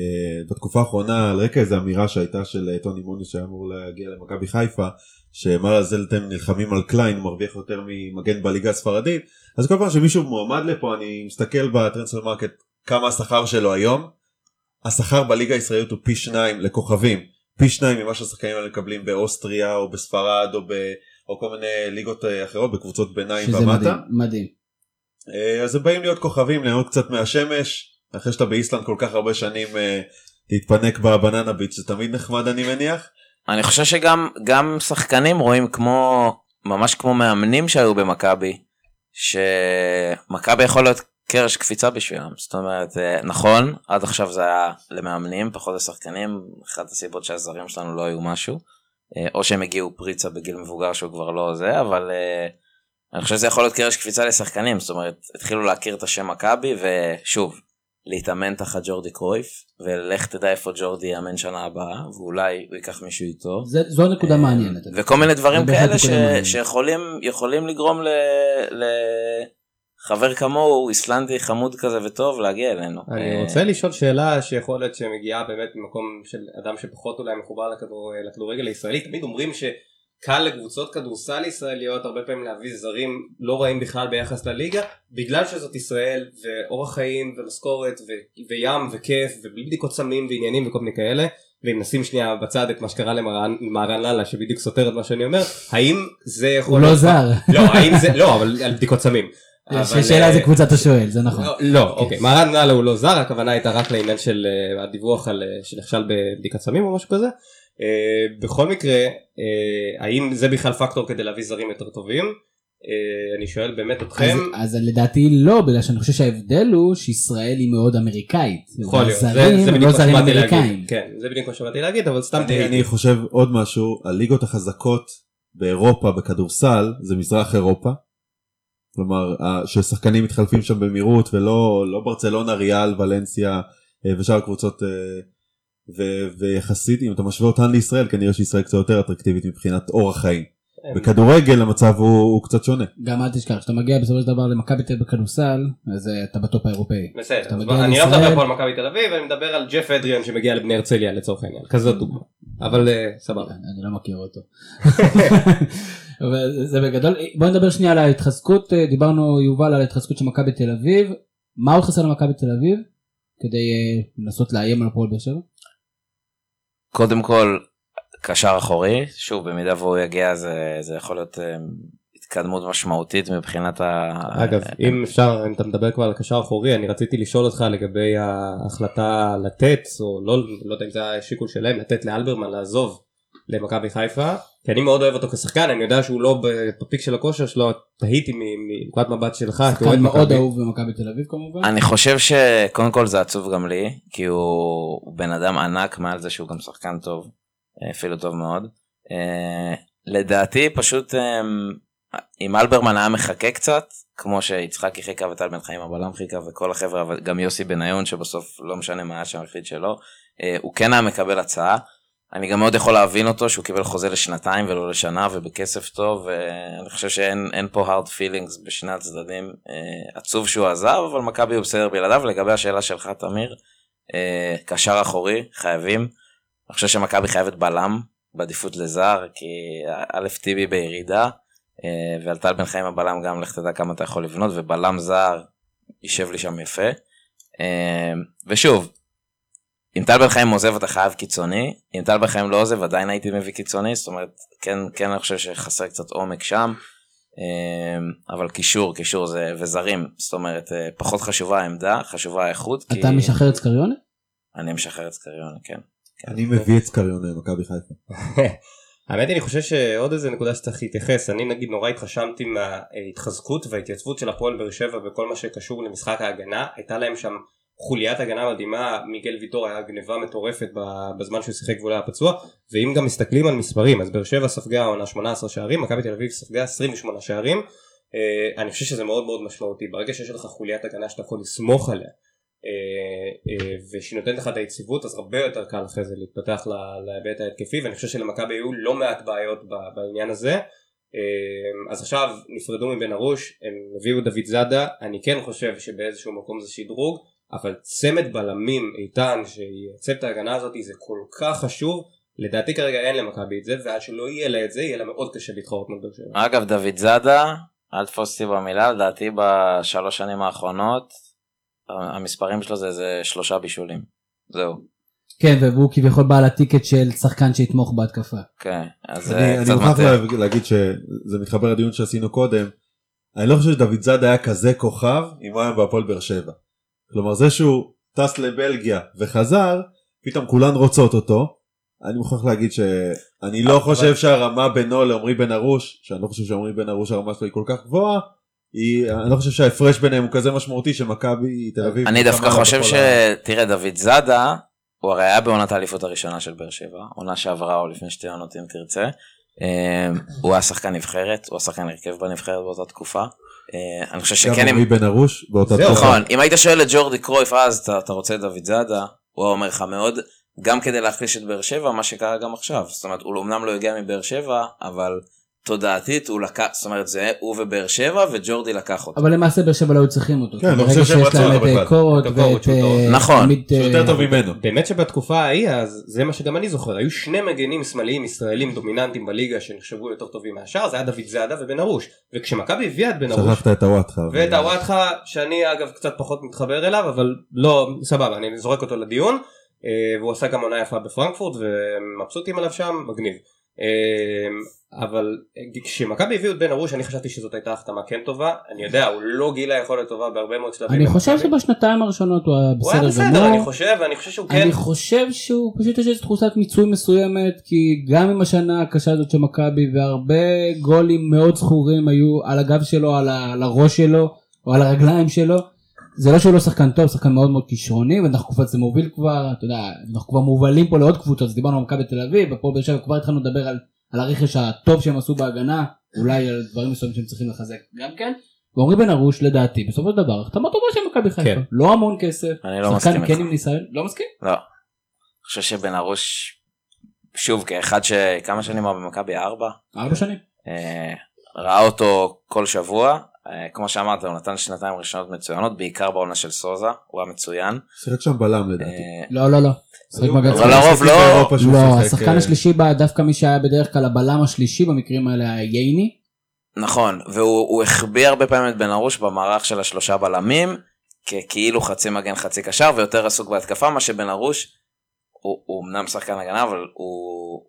בתקופה האחרונה על רקע איזו אמירה שהייתה של אה, טוני מוניס שהיה אמור להגיע למכבי חיפה לזה אתם נלחמים על קליין מרוויח יותר ממגן בליגה הספרדית אז כל פעם שמישהו מועמד לפה אני מסתכל ב Transfermarkt כמה השכר שלו היום. השכר בליגה הישראלית הוא פי שניים לכוכבים פי שניים ממה שהשחקנים האלה מקבלים באוסטריה או בספרד או, ב, או כל מיני ליגות אה, אחרות בקבוצות ביניים שזה ומטה. מדהים. מדהים. אה, אז הם באים להיות כוכבים ליהנות קצת מהשמש אחרי שאתה באיסלנד כל כך הרבה שנים אה, להתפנק בבננה ביץ' זה תמיד נחמד אני מניח. אני חושב שגם גם שחקנים רואים כמו, ממש כמו מאמנים שהיו במכבי, שמכבי יכול להיות קרש קפיצה בשבילם. זאת אומרת, אה, נכון, עד עכשיו זה היה למאמנים, פחות לשחקנים, אחת הסיבות שהזרים שלנו לא היו משהו, אה, או שהם הגיעו פריצה בגיל מבוגר שהוא כבר לא זה, אבל אה, אני חושב שזה יכול להיות קרש קפיצה לשחקנים, זאת אומרת, התחילו להכיר את השם מכבי, ושוב, להתאמן תחת ג'ורדי קרויף, ולך תדע איפה ג'ורדי יאמן שנה הבאה, ואולי הוא ייקח מישהו איתו. זה- זו נקודה מעניינת. וכל מיני דברים כאלה ש... שיכולים יכולים לגרום ל... ל... חבר כמוהו, איסלנדי חמוד כזה וטוב, להגיע אלינו. אני אה, רוצה לשאול שאלה שיכול להיות שמגיעה באמת ממקום של אדם שפחות אולי מחובר לכדור- לכדורגל הישראלי תמיד אומרים שקל לקבוצות כדורסל ישראליות הרבה פעמים להביא זרים לא רעים בכלל ביחס לליגה בגלל שזאת ישראל ואורח חיים ומשכורת ו- וים וכיף ובלי בדיקות סמים ועניינים וכל מיני כאלה ואם נשים שנייה בצד את מה שקרה למרן למהרן לאללה שבדיוק סותר את מה שאני אומר האם זה יכול הוא לא זר. לא האם זה לא אבל על בדיקות סמים. השאלה אה, זה קבוצת השואל, זה נכון. לא, לא, אוקיי, מהרן נאלה הוא לא זר, הכוונה הייתה רק לעניין של אה, הדיווח על אה, שנכשל בבדיקת סמים או משהו כזה. אה, בכל מקרה, אה, האם זה בכלל פקטור כדי להביא זרים יותר טובים? אה, אני שואל באמת אז, אתכם. אז לדעתי לא, בגלל שאני חושב שההבדל הוא שישראל היא מאוד אמריקאית. יכול להיות, זה- והזרים זה הם בדיוק לא מה זרים שבאתי להגיד. כן, זה בדיוק מה שבאתי להגיד, אבל סתם אני, תהיתי. אני חושב עוד משהו, הליגות החזקות באירופה בכדורסל זה מזרח אירופה. כלומר, ששחקנים מתחלפים שם במהירות ולא לא ברצלונה, ריאל, ולנסיה ושאר הקבוצות. ו- ויחסית אם אתה משווה אותן לישראל כנראה שישראל קצת יותר אטרקטיבית מבחינת אורח חיים. כן. בכדורגל המצב הוא, הוא קצת שונה. גם אל תשכח, כשאתה מגיע בסופו של דבר למכבי תל אביב בכדורסל, אז אה, אתה בטופ האירופאי. בסדר, אני לא מדבר פה על מכבי תל אביב, אני מדבר על ג'ף אדריאן שמגיע לבני הרצליה לצורך העניין, כזאת דוגמה. אבל אה, סבבה. אני לא מכיר אותו. זה בגדול, בוא נדבר שנייה על ההתחזקות, אה, דיברנו יובל על ההתחזקות של מכבי תל אביב, מה עוד חסר למכבי תל אביב כדי לנסות לאיים על הפועל באר שבע? קודם כל, קשר אחורי, שוב, במידה והוא יגיע זה, זה יכול להיות אה, התקדמות משמעותית מבחינת ה... אגב, אם אפשר, אם אתה מדבר כבר על קשר אחורי, אני רציתי לשאול אותך לגבי ההחלטה לתת, או לא, לא יודע אם זה היה שיקול שלהם, לתת לאלברמן לעזוב למכבי חיפה, כי אני מאוד אוהב אותו כשחקן, אני יודע שהוא לא בפיק של הכושר שלו, תהיתי מנקודת מבט שלך, שחקן מאוד. אהוב במכבי תל אביב כמובן. אני חושב שקודם כל זה עצוב גם לי, כי הוא, בן אדם ענק מעל זה שהוא גם שחקן טוב, אה, אפילו טוב מאוד. אה, לדעתי פשוט אה, אם אלברמן היה מחכה קצת, כמו שיצחקי חיכה וטל בן חיים הבלם חיכה וכל החבר'ה, גם יוסי בניון שבסוף לא משנה מה היה שם החליט שלא, אה, הוא כן היה מקבל הצעה. אני גם מאוד יכול להבין אותו שהוא קיבל חוזה לשנתיים ולא לשנה ובכסף טוב ואני חושב שאין אין פה hard feelings בשני הצדדים אה, עצוב שהוא עזב אבל מכבי הוא בסדר בלעדיו. לגבי השאלה שלך תמיר אה, קשר אחורי חייבים. אני חושב שמכבי חייבת בלם בעדיפות לזר כי א' טיבי בירידה אה, ועל טל בן חיים הבלם גם לך תדע כמה אתה יכול לבנות ובלם זר יישב לי שם יפה. ושוב אם טל בן חיים עוזב אתה חייב קיצוני, אם טל בן חיים לא עוזב עדיין הייתי מביא קיצוני, זאת אומרת כן, כן אני חושב שחסר קצת עומק שם, אה, אבל קישור, קישור זה, וזרים, זאת אומרת אה, פחות חשובה העמדה, חשובה האיכות, כי אתה משחרר את סקריונה? אני משחרר את סקריונה, כן. אני מביא את סקריון למכבי חיפה. האמת היא, אני חושב שעוד איזה נקודה שצריך להתייחס, אני נגיד נורא התרשמתי מההתחזקות וההתייצבות של הפועל באר שבע וכל מה שקשור למשחק ההגנה, הייתה להם שם חוליית הגנה מדהימה, מיגל ויטור היה גניבה מטורפת בזמן שהוא שיחק והוא היה פצוע, ואם גם מסתכלים על מספרים, אז באר שבע ספגה העונה 18 שערים, מכבי תל אביב ספגה 28 שערים, אה, אני חושב שזה מאוד מאוד משמעותי, ברגע שיש לך חוליית הגנה שאתה יכול לסמוך עליה, אה, אה, ושהיא נותנת לך את היציבות אז הרבה יותר קל אחרי זה להתפתח להיבט ההתקפי ואני חושב שלמכבי היו לא מעט בעיות בעניין הזה. אז עכשיו נפרדו מבן ארוש הם הביאו דוד זאדה. אני כן חושב שבאיזשהו מקום זה שדרוג אבל צמד בלמים איתן שייצב את ההגנה הזאת זה כל כך חשוב לדעתי כרגע אין למכבי את זה ועד שלא יהיה לה את זה יהיה לה מאוד קשה להתחרות מול באר שבע. אגב דוד זאדה, אל תפוס אותי במילה, לדעתי בשלוש שנים האחרונות המספרים שלו זה איזה שלושה בישולים, זהו, כן, והוא כביכול בעל הטיקט של שחקן שיתמוך בהתקפה. כן, אז זה אני אני קצת מוכרח מטעה. לה- להגיד שזה מתחבר לדיון שעשינו קודם. אני לא חושב שדוד זאדה היה כזה כוכב אם הוא היה בהפועל באר שבע. כלומר זה שהוא טס לבלגיה וחזר פתאום כולן רוצות אותו. אני מוכרח להגיד שאני לא אבל- חושב שהרמה בינו לעמרי בן ארוש שאני לא חושב שעמרי בן ארוש הרמה שלו היא כל כך גבוהה. היא, אני לא חושב שההפרש ביניהם הוא כזה משמעותי שמכבי תל אביב. אני דווקא כמה חושב ש... תראה, דוד זאדה, הוא הרי היה בעונת האליפות הראשונה של באר שבע, עונה שעברה או לפני שתי עונות אם תרצה. אה, הוא היה שחקן נבחרת, הוא היה שחקן הרכב בנבחרת באותה תקופה. אה, אני חושב גם שכן, אם... עמרי בן ארוש באותה תקופה. נכון, אם היית שואל את ג'ורדי קרויף אז, אתה, אתה רוצה את דוד זאדה, הוא היה אומר לך מאוד, גם כדי להחליש את באר שבע, מה שקרה גם עכשיו. זאת אומרת, הוא אמנם לא הגיע מבאר שבע, אבל תודעתית הוא לקח, זאת אומרת זה הוא ובאר שבע וג'ורדי לקח אותו. אבל למעשה באר שבע לא היו צריכים אותו. כן, אני לא ברגע חושב שהם שיש רצו להם אותו את בכלל. קורות את ואת... אה, נכון. עמית, שהוא יותר אה, טוב ממנו. באמת שבתקופה ההיא אז זה מה שגם אני זוכר היו שני מגנים שמאליים ישראלים דומיננטיים בליגה שנחשבו יותר טובים מהשאר זה היה דוד זאדה ובן ארוש וכשמכבי הביאה את בן ארוש שכחת את הוואטחה. ואת הוואטחה שאני אגב קצת פחות מתחבר אליו אבל לא סבבה אני זורק אותו לדיון אה, והוא עשה גם עונה יפה בפרנקפורט ומבסוטים עליו שם מגניב. אה, אבל כשמכבי הביאו את בן ארוש אני חשבתי שזאת הייתה החתמה כן טובה אני יודע הוא לא גילה יכולת טובה בהרבה מאוד שלבים. אני חושב. שבשנתיים הראשונות הוא היה הוא היה בסדר בסדר אני גמור. חושב ואני חושב שהוא כן אני חושב שהוא פשוט יש איזו תחושת מיצוי מסוימת כי גם עם השנה הקשה הזאת של מכבי והרבה גולים מאוד זכורים היו על הגב שלו על הראש שלו או על הרגליים שלו. זה לא שהוא לא שחקן טוב שחקן מאוד מאוד כישרוני ואנחנו קבוצה זה מוביל כבר אתה יודע אנחנו כבר מובלים פה לעוד קבוצות אז דיברנו על מכבי תל אביב ופה באר שבע כבר התחלנו לדבר על, על הרכש הטוב שהם עשו בהגנה אולי על דברים מסוימים שהם צריכים לחזק גם כן. ועמרי בן ארוש לדעתי בסופו של דבר החתמה טובה של מכבי חיפה כן. לא המון כסף אני לא מסכים. כן עם ניסיון לא מסכים. לא. אני חושב שבן ארוש, שוב, כאחד שכמה שנים הוא במכבי ארבע, ארבע שנים. אה, ראה אותו כל שבוע, כמו שאמרת, הוא נתן שנתיים ראשונות מצוינות, בעיקר בעונה של סוזה, הוא היה מצוין. שיחק שם בלם לדעתי. אה, לא לא לא. אבל. לרוב לא- לא השחקן אה, השלישי דווקא מי שהיה בדרך כלל הבלם השלישי במקרים האלה היה ייני. נכון, והוא הוא החביא הרבה פעמים את בן ארוש במערך של השלושה בלמים, כאילו חצי מגן חצי קשר, ויותר עסוק בהתקפה, מה שבן ארוש, הוא, הוא אמנם שחקן הגנה, אבל הוא,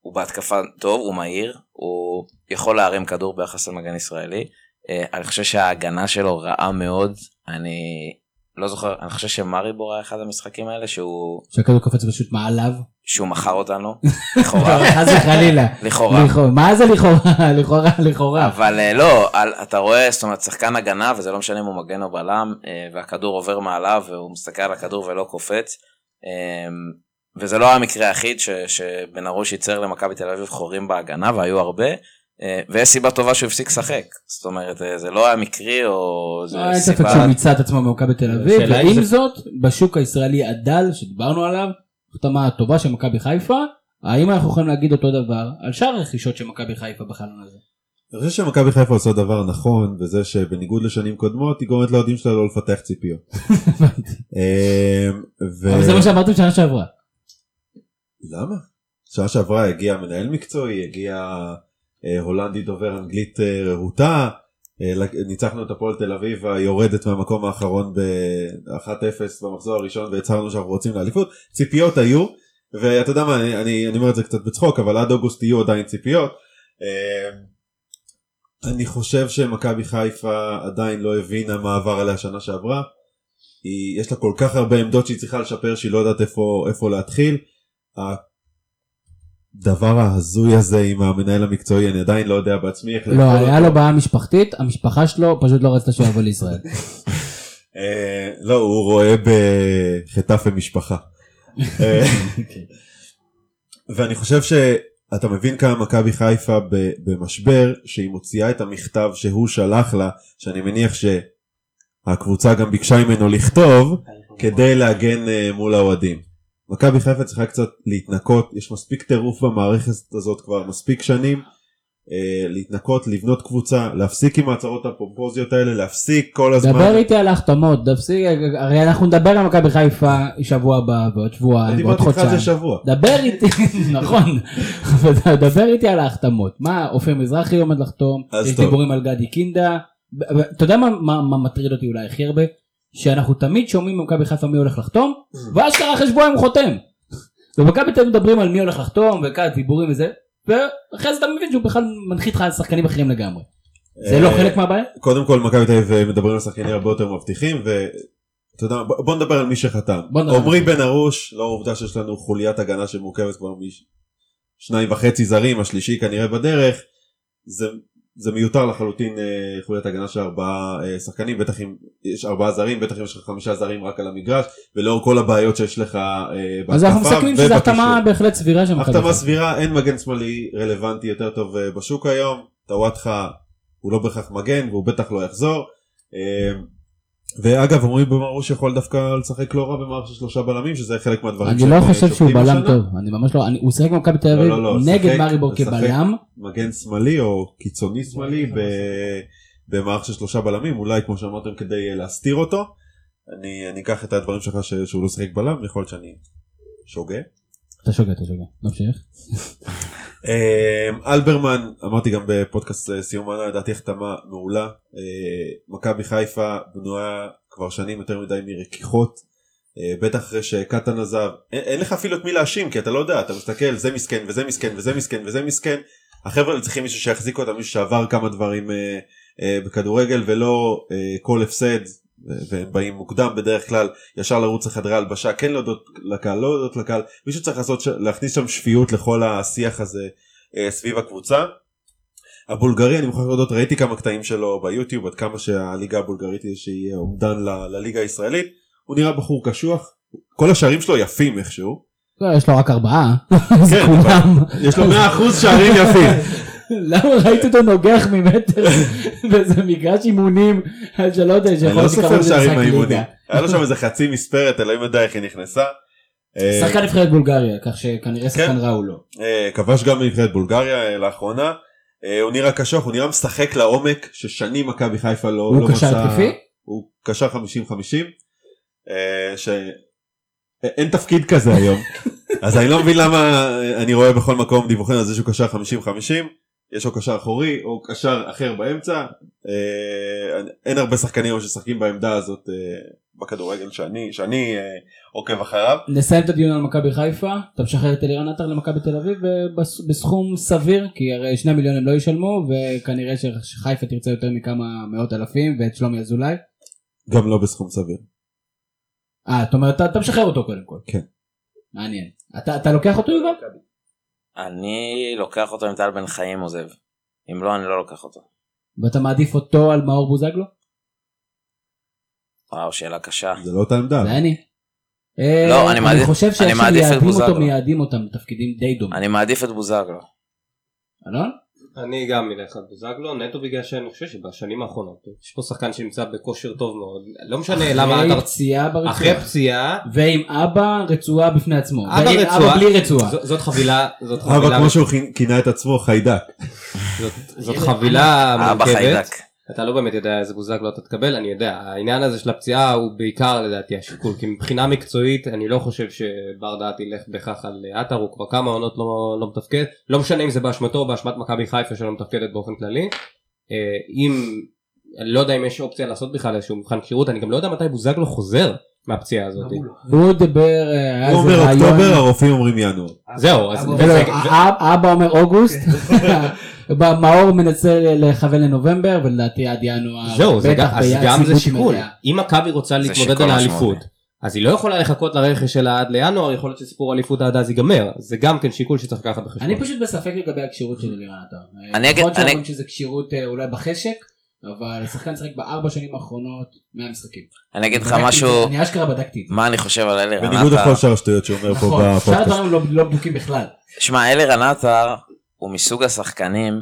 הוא בהתקפה טוב, הוא מהיר, הוא יכול להרים כדור ביחס למגן ישראלי. אה, אני חושב שההגנה שלו רעה מאוד, אני לא זוכר, אני חושב שמריבור היה אחד המשחקים האלה שהוא, שהכדור קופץ פשוט מעליו. שהוא מכר אותנו, לכאורה, חס וחלילה. לכאורה. מה זה לכאורה? לכאורה לכאורה. אבל אה, לא, אתה רואה, זאת אומרת, שחקן הגנה, וזה לא משנה אם הוא מגן או בלם, אה, והכדור עובר מעליו, והוא מסתכל על הכדור ולא קופץ. אה, וזה לא המקרה היחיד שבן ארוש ייצר למכבי תל אביב חורים בהגנה, והיו הרבה. אה, ויש סיבה טובה שהוא הפסיק לשחק. זאת אומרת, אה, זה לא היה מקרי, או זה לא, אין ספק סיבה... שהוא מיצה את עצמו במכבי תל אביב. ועם זאת, בשוק הישראלי הדל שדיברנו עליו, החתמה טובה של מכבי חיפה, האם אנחנו יכולים להגיד אותו דבר על שאר הרכישות של מכבי חיפה בחלון הזה? אני חושב שמכבי חיפה עושה דבר נכון וזה שבניגוד לשנים קודמות היא גורמת לאוהדים שלה לא לפתח ציפיות. אמ, אבל זה מה שאמרתם שנה שעברה. למה? שנה שעברה הגיע מנהל מקצועי, הגיע הולנדי דובר אנגלית אה, רהוטה, אה, ניצחנו את הפועל תל אביב היורדת מהמקום האחרון ב-1-0 במחזור הראשון והצהרנו שאנחנו רוצים לאליפות, ציפיות היו, ואתה יודע מה, אני, אני, אני אומר את זה קצת בצחוק, אבל עד אוגוסט יהיו עדיין ציפיות. אה, אני חושב שמכבי חיפה עדיין לא הבינה מה עבר עליה שנה שעברה. היא, יש לה כל כך הרבה עמדות שהיא צריכה לשפר שהיא לא יודעת איפה, איפה להתחיל. הדבר ההזוי הזה עם המנהל המקצועי אני עדיין לא יודע בעצמי איך לא, היה. לו בעיה משפחתית, המשפחה שלו פשוט לא רצתה שהוא יבוא לישראל. אה, לא הוא רואה בחטף משפחה. אה, ואני חושב שאתה מבין כמה מכבי חיפה במשבר שהיא מוציאה את המכתב שהוא שלח לה שאני מניח שהקבוצה גם ביקשה ממנו לכתוב כדי להגן אה, מול האוהדים. מכבי חיפה צריכה קצת להתנקות יש מספיק טירוף במערכת הזאת כבר מספיק שנים. אה, להתנקות לבנות קבוצה להפסיק עם ההצהרות הפומפוזיות האלה להפסיק כל הזמן. דבר איתי על ההחתמות, תפסיק, הרי אנחנו נדבר על מכבי חיפה שבוע הבא ועוד שבועיים ועוד דיברתי איתך על חודשיים. זה שבוע. דבר איתי, נכון, דבר איתי על ההחתמות, מה אופיר מזרחי עומד לחתום, יש. דיבורים על גדי קינדה, אתה יודע מה, מה, מה מטריד אותי אולי הכי הרבה? שאנחנו תמיד שומעים במכבי חיפה מי הולך לחתום, ואשכרה אחרי שבועיים הוא חותם. במכבי תל אביב מדברים על מי הולך לחתום וכאלה דיבורים וזה, ואחרי זה אתה מבין שהוא בכלל מנחית לך על שחקנים אחרים לגמרי. זה לא אה, חלק מהבעיה? קודם כל מכבי תל אביב מדברים על שחקנים הרבה יותר מבטיחים ואתה יודע בוא נדבר על מי שחתם. עמרי בן ארוש לא העובדה שיש לנו חוליית הגנה שמורכבת כבר משניים וחצי זרים השלישי כנראה בדרך זה זה מיותר לחלוטין אה, חוליית הגנה של ארבעה אה, שחקנים בטח אם יש ארבעה זרים בטח אם יש לך חמישה זרים רק על המגרש ולאור כל הבעיות שיש לך אה, בהתקפה אז אנחנו מסכמים שזו. החתמה בהחלט סבירה של מכבי החתמה. סבירה אין מגן שמאלי רלוונטי יותר טוב בשוק היום טוואטחה הוא לא בהכרח מגן והוא בטח לא יחזור. ואגב אומרים במרוש יכול דווקא לשחק לא רע במערכת של שלושה בלמים שזה חלק מהדברים אני לא אה, חושב שהוא בלם השנה. טוב, אני ממש לא, אני- הוא שיחק במכבי תל אביב לא, לא, נגד לשחק- מאריבור לשחק. כבלם, מגן שמאלי או קיצוני שמאלי ב- במערכת של שלושה בלמים אולי כמו שאמרתם כדי אה, להסתיר אותו. אני אני אקח את הדברים שלך ש- שהוא לא שיחק בלם יכול להיות שאני שוגה. אתה שוגע, אתה שוגע, נמשיך. אמ, אלברמן אמרתי גם בפודקאסט אה, סיום העונה לדעתי החתמה מעולה. אה, מכבי חיפה בנויה כבר שנים יותר מדי מרכיחות אה, בטח אחרי שקטן עזב. אין, לך אפילו את מי להאשים כי אתה לא יודע אתה מסתכל זה מסכן וזה מסכן וזה מסכן וזה מסכן. החבר'ה צריכים מישהו שיחזיק אותם מישהו שעבר כמה דברים אה, אה, בכדורגל ולא אה, כל הפסד והם באים מוקדם בדרך כלל ישר לרוץ לחדרי הלבשה כן להודות לקהל לא להודות לקהל מישהו צריך לעשות להכניס שם שפיות לכל השיח הזה אה, סביב הקבוצה. הבולגרי אני מוכרח להודות ראיתי כמה קטעים שלו ביוטיוב עד כמה שהליגה הבולגרית היא שהיא אומדן ל- לליגה הישראלית הוא נראה בחור קשוח כל השערים שלו יפים איכשהו לא, יש לו רק ארבעה, כן, זה כולם. יש לו 100% שערים יפים למה ראיתי אותו נוגח ממטר באיזה מגרש אימונים, שלא יודע, אני שיכול לא להיות למשחק מהאימונים ליגה. היה לו שם איזה חצי מספרת אלוהים יודע איך היא נכנסה. אה, שחקן נבחרת בולגריה, כך שכנראה שחקן רע הוא לא. אה, כבש גם בנבחרת בולגריה אה, לאחרונה הוא נראה קשוח הוא נראה משחק לעומק ששנים מכבי חיפה לא הוא לא קשר התקפי? הוא קשר 50-50 אה, שאין תפקיד כזה היום אז אני לא מבין למה אני רואה בכל מקום דיווחים על זה שהוא קשר 50-50 יש לו קשר אחורי או קשר אחר באמצע אה, אין הרבה שחקנים ששחקים בעמדה הזאת אה, בכדורגל שאני שאני אה, עוקב אחריו. נסיים את הדיון על מכבי חיפה, אתה משחרר את אלירן עטר למכבי תל אביב בס- בסכום סביר, כי הרי שני מיליון הם לא ישלמו, וכנראה שחיפה תרצה יותר מכמה מאות אלפים, ואת שלומי אזולאי. גם לא בסכום סביר. אה, זאת אומרת, אתה אתה משחרר אותו קודם כל. כן. מעניין. אתה אתה לוקח אותו יובל? אני לוקח אותו אם טל בן חיים עוזב. אם לא, אני לא לוקח אותו. ואתה מעדיף אותו על מאור בוזגלו? וואו, שאלה קשה. זה לא אותה עמדה. זה אני. לא, אה, אני מעדיף- חושב אני שאיך מעדיף את שמייעדים אותו. מייעדים אותם בתפקידים די דומים. אני מעדיף את בוזגלו. אלון? אני גם אלך על בוזגלו נטו בגלל שאני חושב שבשנים האחרונות יש פה שחקן שנמצא בכושר טוב מאוד לא משנה למה אחרי אתה פציעה אחרי ברצועה. פציעה ועם אבא רצועה בפני עצמו. אבא ועם רצועה. אבא בלי רצועה. ז- זאת חבילה זאת חבילה כמו שהוא כינ- כינה את עצמו חיידק. זאת- זאת חבילה אבא מורכבת חיידק. אתה לא באמת יודע איזה בוזגלו אתה תקבל אני יודע. העניין הזה של הפציעה הוא בעיקר לדעתי השיקול. כי מבחינה מקצועית אני לא חושב שבר דעת ילך בהכרח על עטר הוא כבר כמה עונות לא, לא מתפקד. לא משנה אם זה באשמתו או באשמת מכבי חיפה שלא מתפקדת באופן כללי. אה, אם אני לא יודע אם יש אופציה לעשות בכלל איזשהו מבחן כשירות אני גם לא יודע מתי בוזגלו חוזר מהפציעה הזאת. הוא דיבר, אה, היה הוא איזה אומר רעיון. אוקטובר הרופאים אומרים ינואר. זהו אז אבא אומר אוגוסט, מאור מנסה לכוון לנובמבר ולדעתי עד ינואר. זהו זה גם- אז גם זה שיקול. אם מכבי רוצה להתמודד על. האליפות אז היא לא יכולה לחכות לרכש שלה עד לינואר יכול להיות שסיפור האליפות עד אז ייגמר זה גם כן שיקול שצריך לקחת בחשבון. אני פשוט בספק לגבי הכשירות של אלירן עטר. אני אגיד- יכול שאומרים שזה כשירות אה, אולי בחשק, אבל השחקן שיחק בארבע שנים האחרונות 100 משחקים. אני אגיד לך משהו, אני אשכרה בדקתי את זה. מה אני חושב על אלי בניגוד רנטה. לכל שאר השטויות שהוא אומר פה נכון, שאר בפודקאסט. הדברים לא- לא בדוקים בכלל. שמע, אלי רנטה הוא מסוג השחקנים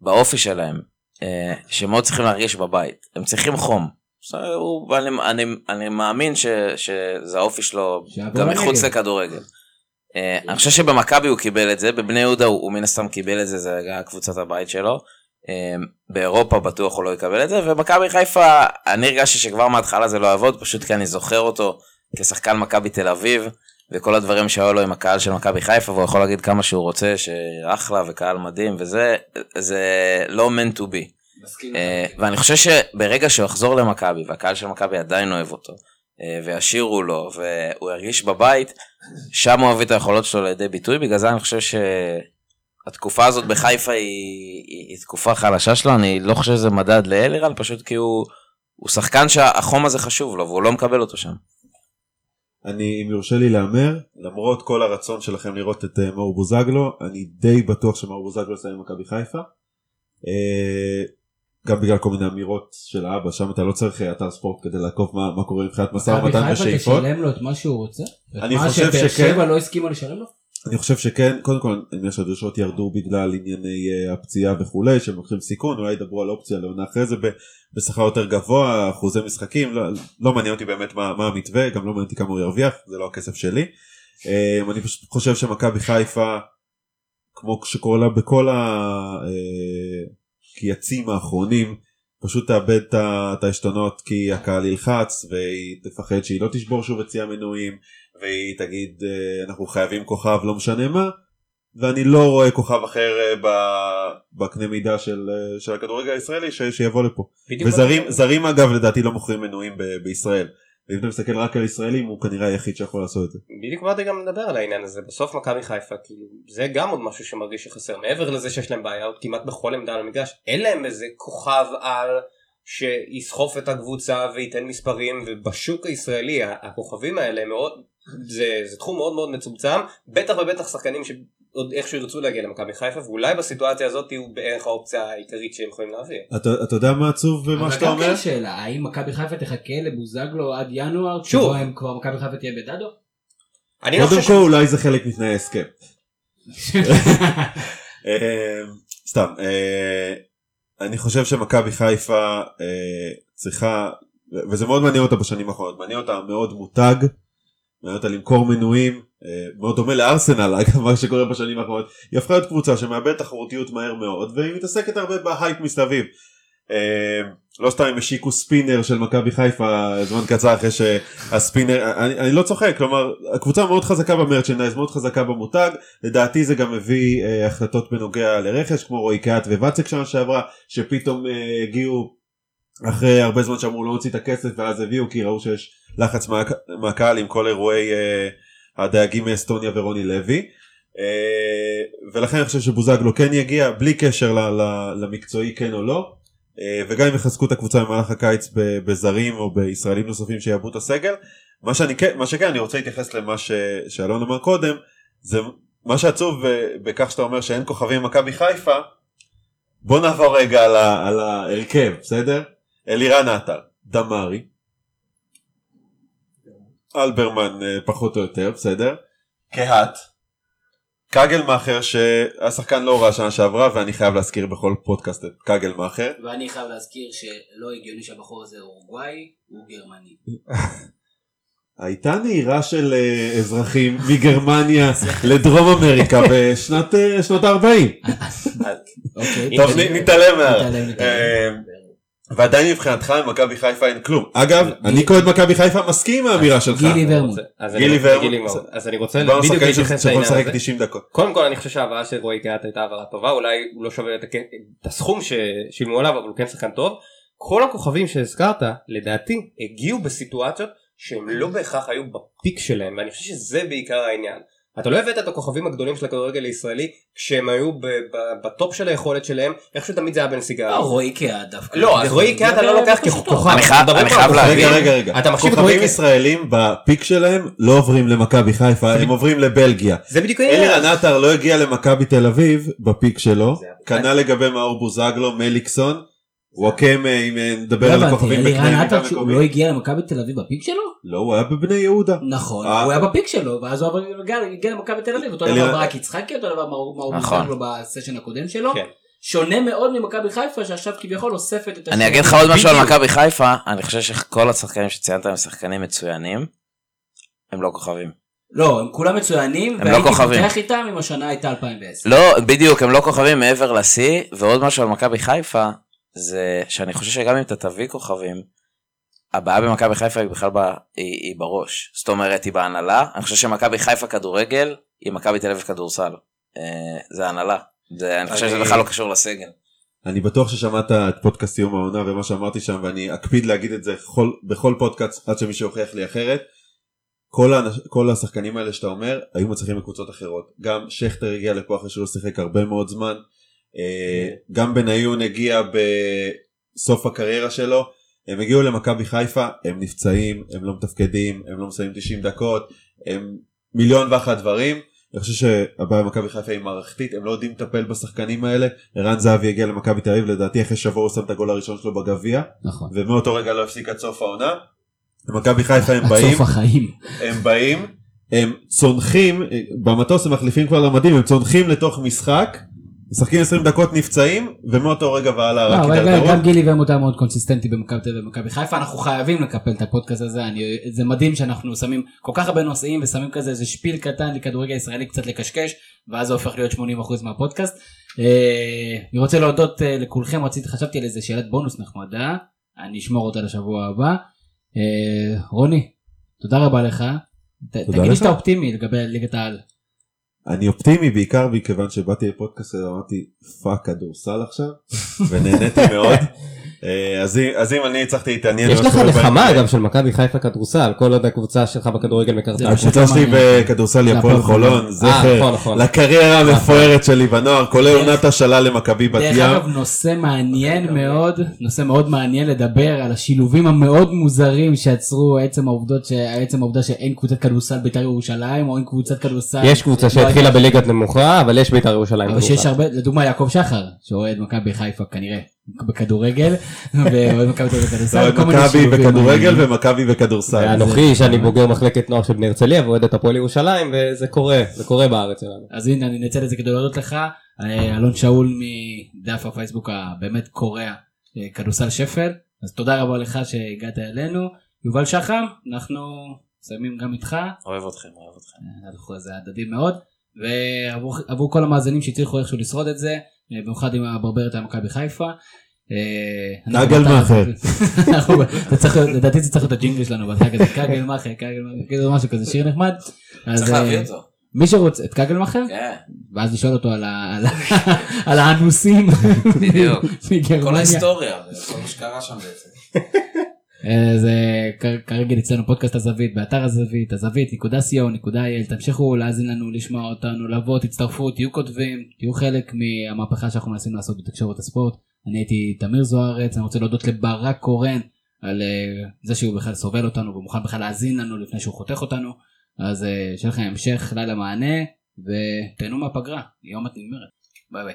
באופי שלהם, אה, שמאוד צריכים להרגיש בבית. הם צריכים חום. הוא- אני, אני, אני מאמין ש, שזה האופי שלו גם. מחוץ לכדורגל. אה, אני חושב שבמכבי הוא קיבל את זה, בבני יהודה הוא, הוא מן הסתם קיבל את זה, זה היה קבוצת הבית שלו. אה, באירופה בטוח הוא לא יקבל את זה, ומכבי חיפה, אני הרגשתי שכבר מההתחלה זה לא יעבוד, פשוט כי אני זוכר אותו כשחקן מכבי תל אביב, וכל הדברים שהיו לו עם הקהל של מכבי חיפה, והוא יכול להגיד כמה שהוא רוצה, שאחלה וקהל מדהים, וזה זה לא meant to be. אה, ואני חושב שברגע שהוא יחזור למכבי, והקהל של מכבי עדיין אוהב אותו, אה, וישירו לו, והוא ירגיש בבית, שם הוא יביא את היכולות שלו לידי ביטוי, בגלל זה אני חושב שהתקופה הזאת בחיפה היא, היא, היא תקופה חלשה שלו, אני לא חושב שזה מדד לאלירן, פשוט כי הוא, הוא שחקן שהחום הזה חשוב לו, והוא לא מקבל אותו שם. אני אם יורשה לי להמר למרות כל הרצון שלכם לראות את אה, מאור בוזגלו אני די בטוח שמאור בוזגלו יסיים במכבי חיפה. אה, גם בגלל כל מיני אמירות של האבא שם אתה לא צריך אה, אתר ספורט כדי לעקוב מה, מה קורה מבחינת משא מכבי ומתן חיפה ושאיפות. תשלם לו את מה שהוא רוצה? אני מה חושב שבאר שכן. שבע לא הסכימו לשלם לו? אני חושב שכן, קודם כל אני מניח שהדרישות ירדו בגלל ענייני אה, הפציעה וכולי, שהם לוקחים סיכון, אולי ידברו על אופציה לעונה אחרי זה בשכר יותר גבוה, אחוזי משחקים, לא, לא מעניין אותי באמת מה, מה המתווה, גם לא מעניין אותי כמה הוא ירוויח, זה לא הכסף שלי. אה, אני פשוט חושב שמכבי חיפה, כמו שקורה לה בכל הקייצים האחרונים, פשוט תאבד את העשתונות כי הקהל ילחץ והיא תפחד שהיא לא תשבור שוב את שיא המנויים והיא תגיד אה, אנחנו חייבים כוכב לא משנה מה ואני לא רואה כוכב אחר אה, בקנה מידה של, אה, של הכדורגל הישראלי ש, שיבוא לפה. וזרים זרים אגב לדעתי לא מוכרים מנויים ב- בישראל. ואם אתה מסתכל רק על ישראלים הוא כנראה היחיד שיכול לעשות את זה. בדיוק באתי גם לדבר על העניין הזה. בסוף מכבי חיפה כאילו זה גם עוד משהו שמרגיש שחסר. מעבר לזה שיש להם בעיות כמעט בכל עמדה על המגרש אין להם איזה כוכב על שיסחוף את הקבוצה וייתן מספרים ובשוק הישראלי הכוכבים האלה מאוד זה, זה תחום מאוד מאוד מצומצם בטח ובטח שחקנים שעוד איכשהו ירצו להגיע למכבי חיפה ואולי בסיטואציה הזאת הוא בערך האופציה העיקרית שהם יכולים להביא. אתה, אתה יודע מה עצוב במה אבל שאתה גם אומר? כן שאלה, האם מכבי חיפה תחכה לבוזגלו עד ינואר, שוב. שבו הם כבר מכבי חיפה תהיה בדדו? אני לא קודם חושב כל אולי זה חלק מתנאי ההסכם. אה, סתם אה, אני חושב שמכבי חיפה אה, צריכה וזה מאוד מעניין אותה בשנים האחרונות מעניין אותה מאוד מותג מעניין למכור מנויים אה, מאוד דומה לארסנל אגב מה שקורה בשנים האחרונות היא הפכה להיות קבוצה שמאבדת תחרותיות מהר מאוד והיא מתעסקת הרבה בהייפ מסביב. אה, לא סתם הם השיקו ספינר של מכבי חיפה זמן קצר אחרי שהספינר אני, אני לא צוחק כלומר הקבוצה מאוד חזקה ב merchandise מאוד חזקה במותג לדעתי זה גם מביא אה, החלטות בנוגע לרכש כמו רועי קהת וואצק שנה שעברה שפתאום אה, הגיעו אחרי הרבה זמן שאמרו לא נוציא את הכסף ואז הביאו כי ראו שיש לחץ מה, מהקהל עם כל אירועי אה, הדייגים מאסטוניה ורוני לוי. אה, ולכן אני חושב שבוזגלו כן יגיע בלי קשר ל, ל, למקצועי כן או לא. אה, וגם אם יחזקו את הקבוצה במהלך הקיץ בזרים או בישראלים נוספים שיעבו את הסגל. מה שאני כן מה שכן אני רוצה להתייחס למה ש, שאלון אמר קודם. זה מה שעצוב ב- בכך שאתה אומר שאין כוכבים במכבי חיפה. בוא נעבור רגע על ההרכב בסדר אלירן עטר דמארי. אלברמן אה, פחות או יותר בסדר? קהת. קגלמאכר שהשחקן לא רע שנה שעברה ואני חייב להזכיר בכל פודקאסט את קגלמאכר. ואני חייב להזכיר שלא הגיוני שהבחור הזה אורוגוואי, הוא גרמני. הייתה נהירה של אה, אזרחים מגרמניה לדרום אמריקה בשנת אה, שנות ה-40 אוקיי. טוב נ- נתעלם מה... ועדיין מבחינתך במכבי חיפה אין כלום אגב אני כאוהד מכבי חיפה מסכים עם האמירה שלך גילי ורמוט. אז גילי אני- ורמוט. אז אני רוצה בדיוק להתייחס לעניין לשחק הזה. 90 דקות קודם כל אני חושב שההבאה של רועי קהת הייתה העברה טובה אולי הוא לא שווה את, הכ- את הסכום ששילמו עליו אבל הוא כן שחקן טוב. כל הכוכבים שהזכרת לדעתי הגיעו בסיטואציות שהם לא בהכרח היו בפיק שלהם ואני חושב שזה בעיקר העניין. אתה לא הבאת את הכוכבים הגדולים של הכדורגל הישראלי כשהם היו ב- ב- בטופ של היכולת שלהם איכשהו תמיד זה היה בנסיגה. לא, רועי קהת דווקא. לא, אז רועי קהת אני לא לוקח ככוכב. אני חייב- להגיד- רגע. רגע רגע אתה מחשיב את רועי כוכבים. ישראלים בפיק שלהם לא עוברים למכבי חיפה הם עוברים לבלגיה זה בדיוק העניין. אלירן עטר לא הגיע למכבי תל אביב בפיק שלו כנ"ל לגבי מאור בוזגלו מליקסון וואקמה אם אה, נדבר לא על הבנתי, הכוכבים בקנה מידה מקומי לא הגיע למכבי תל אביב בפיק שלו? לא הוא היה בבני יהודה נכון, אה. הוא היה בפיק שלו, ואז הוא הגיע- למכבי תל אביב, אותו דבר ברק יצחקי, אותו דבר מאור מאור נכון. בוזגלו בסשן הקודם שלו. כן. שונה מאוד ממכבי חיפה שעכשיו כביכול אוספת את אני. אגיד לך עוד משהו על. מכבי חיפה, אני חושב שכל השחקנים שציינת הם שחקנים מצוינים, הם לא כוכבים. לא, הם כולם מצוינים, הם לא והייתי כוכבים. פותח איתם אם השנה הייתה 2010. לא, בדיוק, הם לא כוכבים מעבר לשיא, ועוד משהו על מכבי חיפה, זה שאני חושב שגם אם אתה תביא כוכבים, הבעיה במכבי חיפה היא בכלל ב, היא, היא בראש. זאת אומרת, היא בהנהלה. אני חושב שמכבי חיפה כדורגל, היא מכבי תל אביב כדורסל. אה, זה הנהלה. זה, אני חושב שזה בכלל לא קשור לסגל. אני בטוח ששמעת את פודקאסט סיום העונה ומה שאמרתי שם ואני אקפיד להגיד את זה כל, בכל פודקאסט עד שמישהו יוכיח לי אחרת. כל, האנש, כל השחקנים האלה שאתה אומר היו מצליחים בקבוצות אחרות. גם שכטר הגיע לפה אחרי שהוא שיחק הרבה מאוד זמן. אה, גם בניון הגיע בסוף הקריירה שלו. הם הגיעו למכבי חיפה, הם נפצעים, הם לא מתפקדים, הם לא מסיימים 90 דקות, הם מיליון ואחת דברים. אני חושב שהבעיה במכבי חיפה היא מערכתית, הם לא יודעים לטפל בשחקנים האלה. ערן זהבי הגיע למכבי תל אביב, לדעתי אחרי שבוע הוא שם את הגול הראשון שלו בגביע, נכון. ומאותו רגע לא הפסיק עד סוף העונה. למכבי חיפה הם עד באים, סוף החיים. הם באים, הם צונחים, במטוס הם מחליפים כבר למדים, הם צונחים לתוך משחק, משחקים 20 דקות נפצעים, ומאותו רגע והלאה לא, רק גם- הידרדרות. גם גילי ומות היה מאוד קונסיסטנטי במכבי תל אביב ומכבי חיפה אנחנו חייבים לקפל את הפודקאסט הזה אני, זה מדהים שאנחנו שמים כל כך הרבה נושאים ושמים כזה איזה שפיל קטן לכדורגל ישראלי קצת לקשקש ואז זה הופך להיות 80% מהפודקאסט. אה, אני רוצה להודות אה, לכולכם רציתי חשבתי על איזה שאלת בונוס נחמדה אני אשמור אותה לשבוע הבא. אה, רוני תודה רבה לך. ת- תודה תגיד לי. שאתה אופטימי לגבי ליגת העל. אני אופטימי בעיקר מכיוון שבאתי לפודקאסט הזה אמרתי fuck כדורסל עכשיו ונהניתי מאוד אז אם- אז אם אני הצלחתי להתעניין יש לך נחמה אגב של מכבי חיפה כדורסל כל עוד הקבוצה שלך בכדורגל מקרטעת. זה הקבוצה שלי. בכדורסל היא הפועל חולון אה, זכר נכון. לקריירה המפוארת שלי בנוער כולל עונת השאלה למכבי בת דרך ים. אגב נושא מעניין מאוד נושא מאוד מעניין לדבר על השילובים המאוד מוזרים שיצרו עצם העובדות העובדה שאין קבוצת כדורסל בית"ר ירושלים או אין קבוצת כדורסל. יש קבוצה לא שהתחילה בליגת נמוכה אבל יש בית"ר ירושלים. אבל שיש. הרבה לדוגמה יעקב שחר שאוהד מכבי חיפה כנראה בכדורגל ואוהד מכבי תל אביב בכדורסל. אוהד כל מיני מכבי שילובים בכדורגל. ומכבי בכדורסל. ואנוכי שאני בוגר מחלקת נוער של בני הרצליה ואוהד את הפועל ירושלים וזה קורה זה קורה בארץ שלנו. אז הנה אני אנצל את זה כדי להודות לך אה, אלון שאול מדף הפייסבוק הבאמת קורע אה, כדורסל שפל אז תודה רבה לך שהגעת אלינו יובל שחם אנחנו מסיימים גם איתך אוהב אתכם, אוהב אתכם. אנחנו- זה הדדי מאוד ועבור עבור כל המאזינים שהצליחו איכשהו לשרוד את זה אה, במיוחד עם הברברת על מכבי חיפה. אה, קגל צריך להיות- לדעתי זה צריך להיות הג'ינגל שלנו בהתחלה כזה קגל מאכר קגל מאכר כאילו משהו כזה שיר נחמד. אז, צריך אה, להביא אותו. מי שרוצה את קגל מאכר כן, ואז לשאול אותו על האנוסים בדיוק. כל. ההיסטוריה, כל מה שקרה שם בעצם. אה, זה כ- כרגיל אצלנו פודקאסט הזווית באתר הזווית הזווית נקודה co נקודה il תמשיכו להאזין לנו לשמוע אותנו לבוא תצטרפו תהיו כותבים תהיו חלק מהמהפכה שאנחנו מנסים לעשות בתקשורת הספורט. אני הייתי תמיר זוארץ אני רוצה להודות לברק קורן על אה, זה שהוא בכלל סובל אותנו ומוכן בכלל להאזין לנו לפני שהוא חותך אותנו. אז אה, שיהיה לכם המשך לילה מענה ותהנו מהפגרה. יום את נגמרת ביי ביי.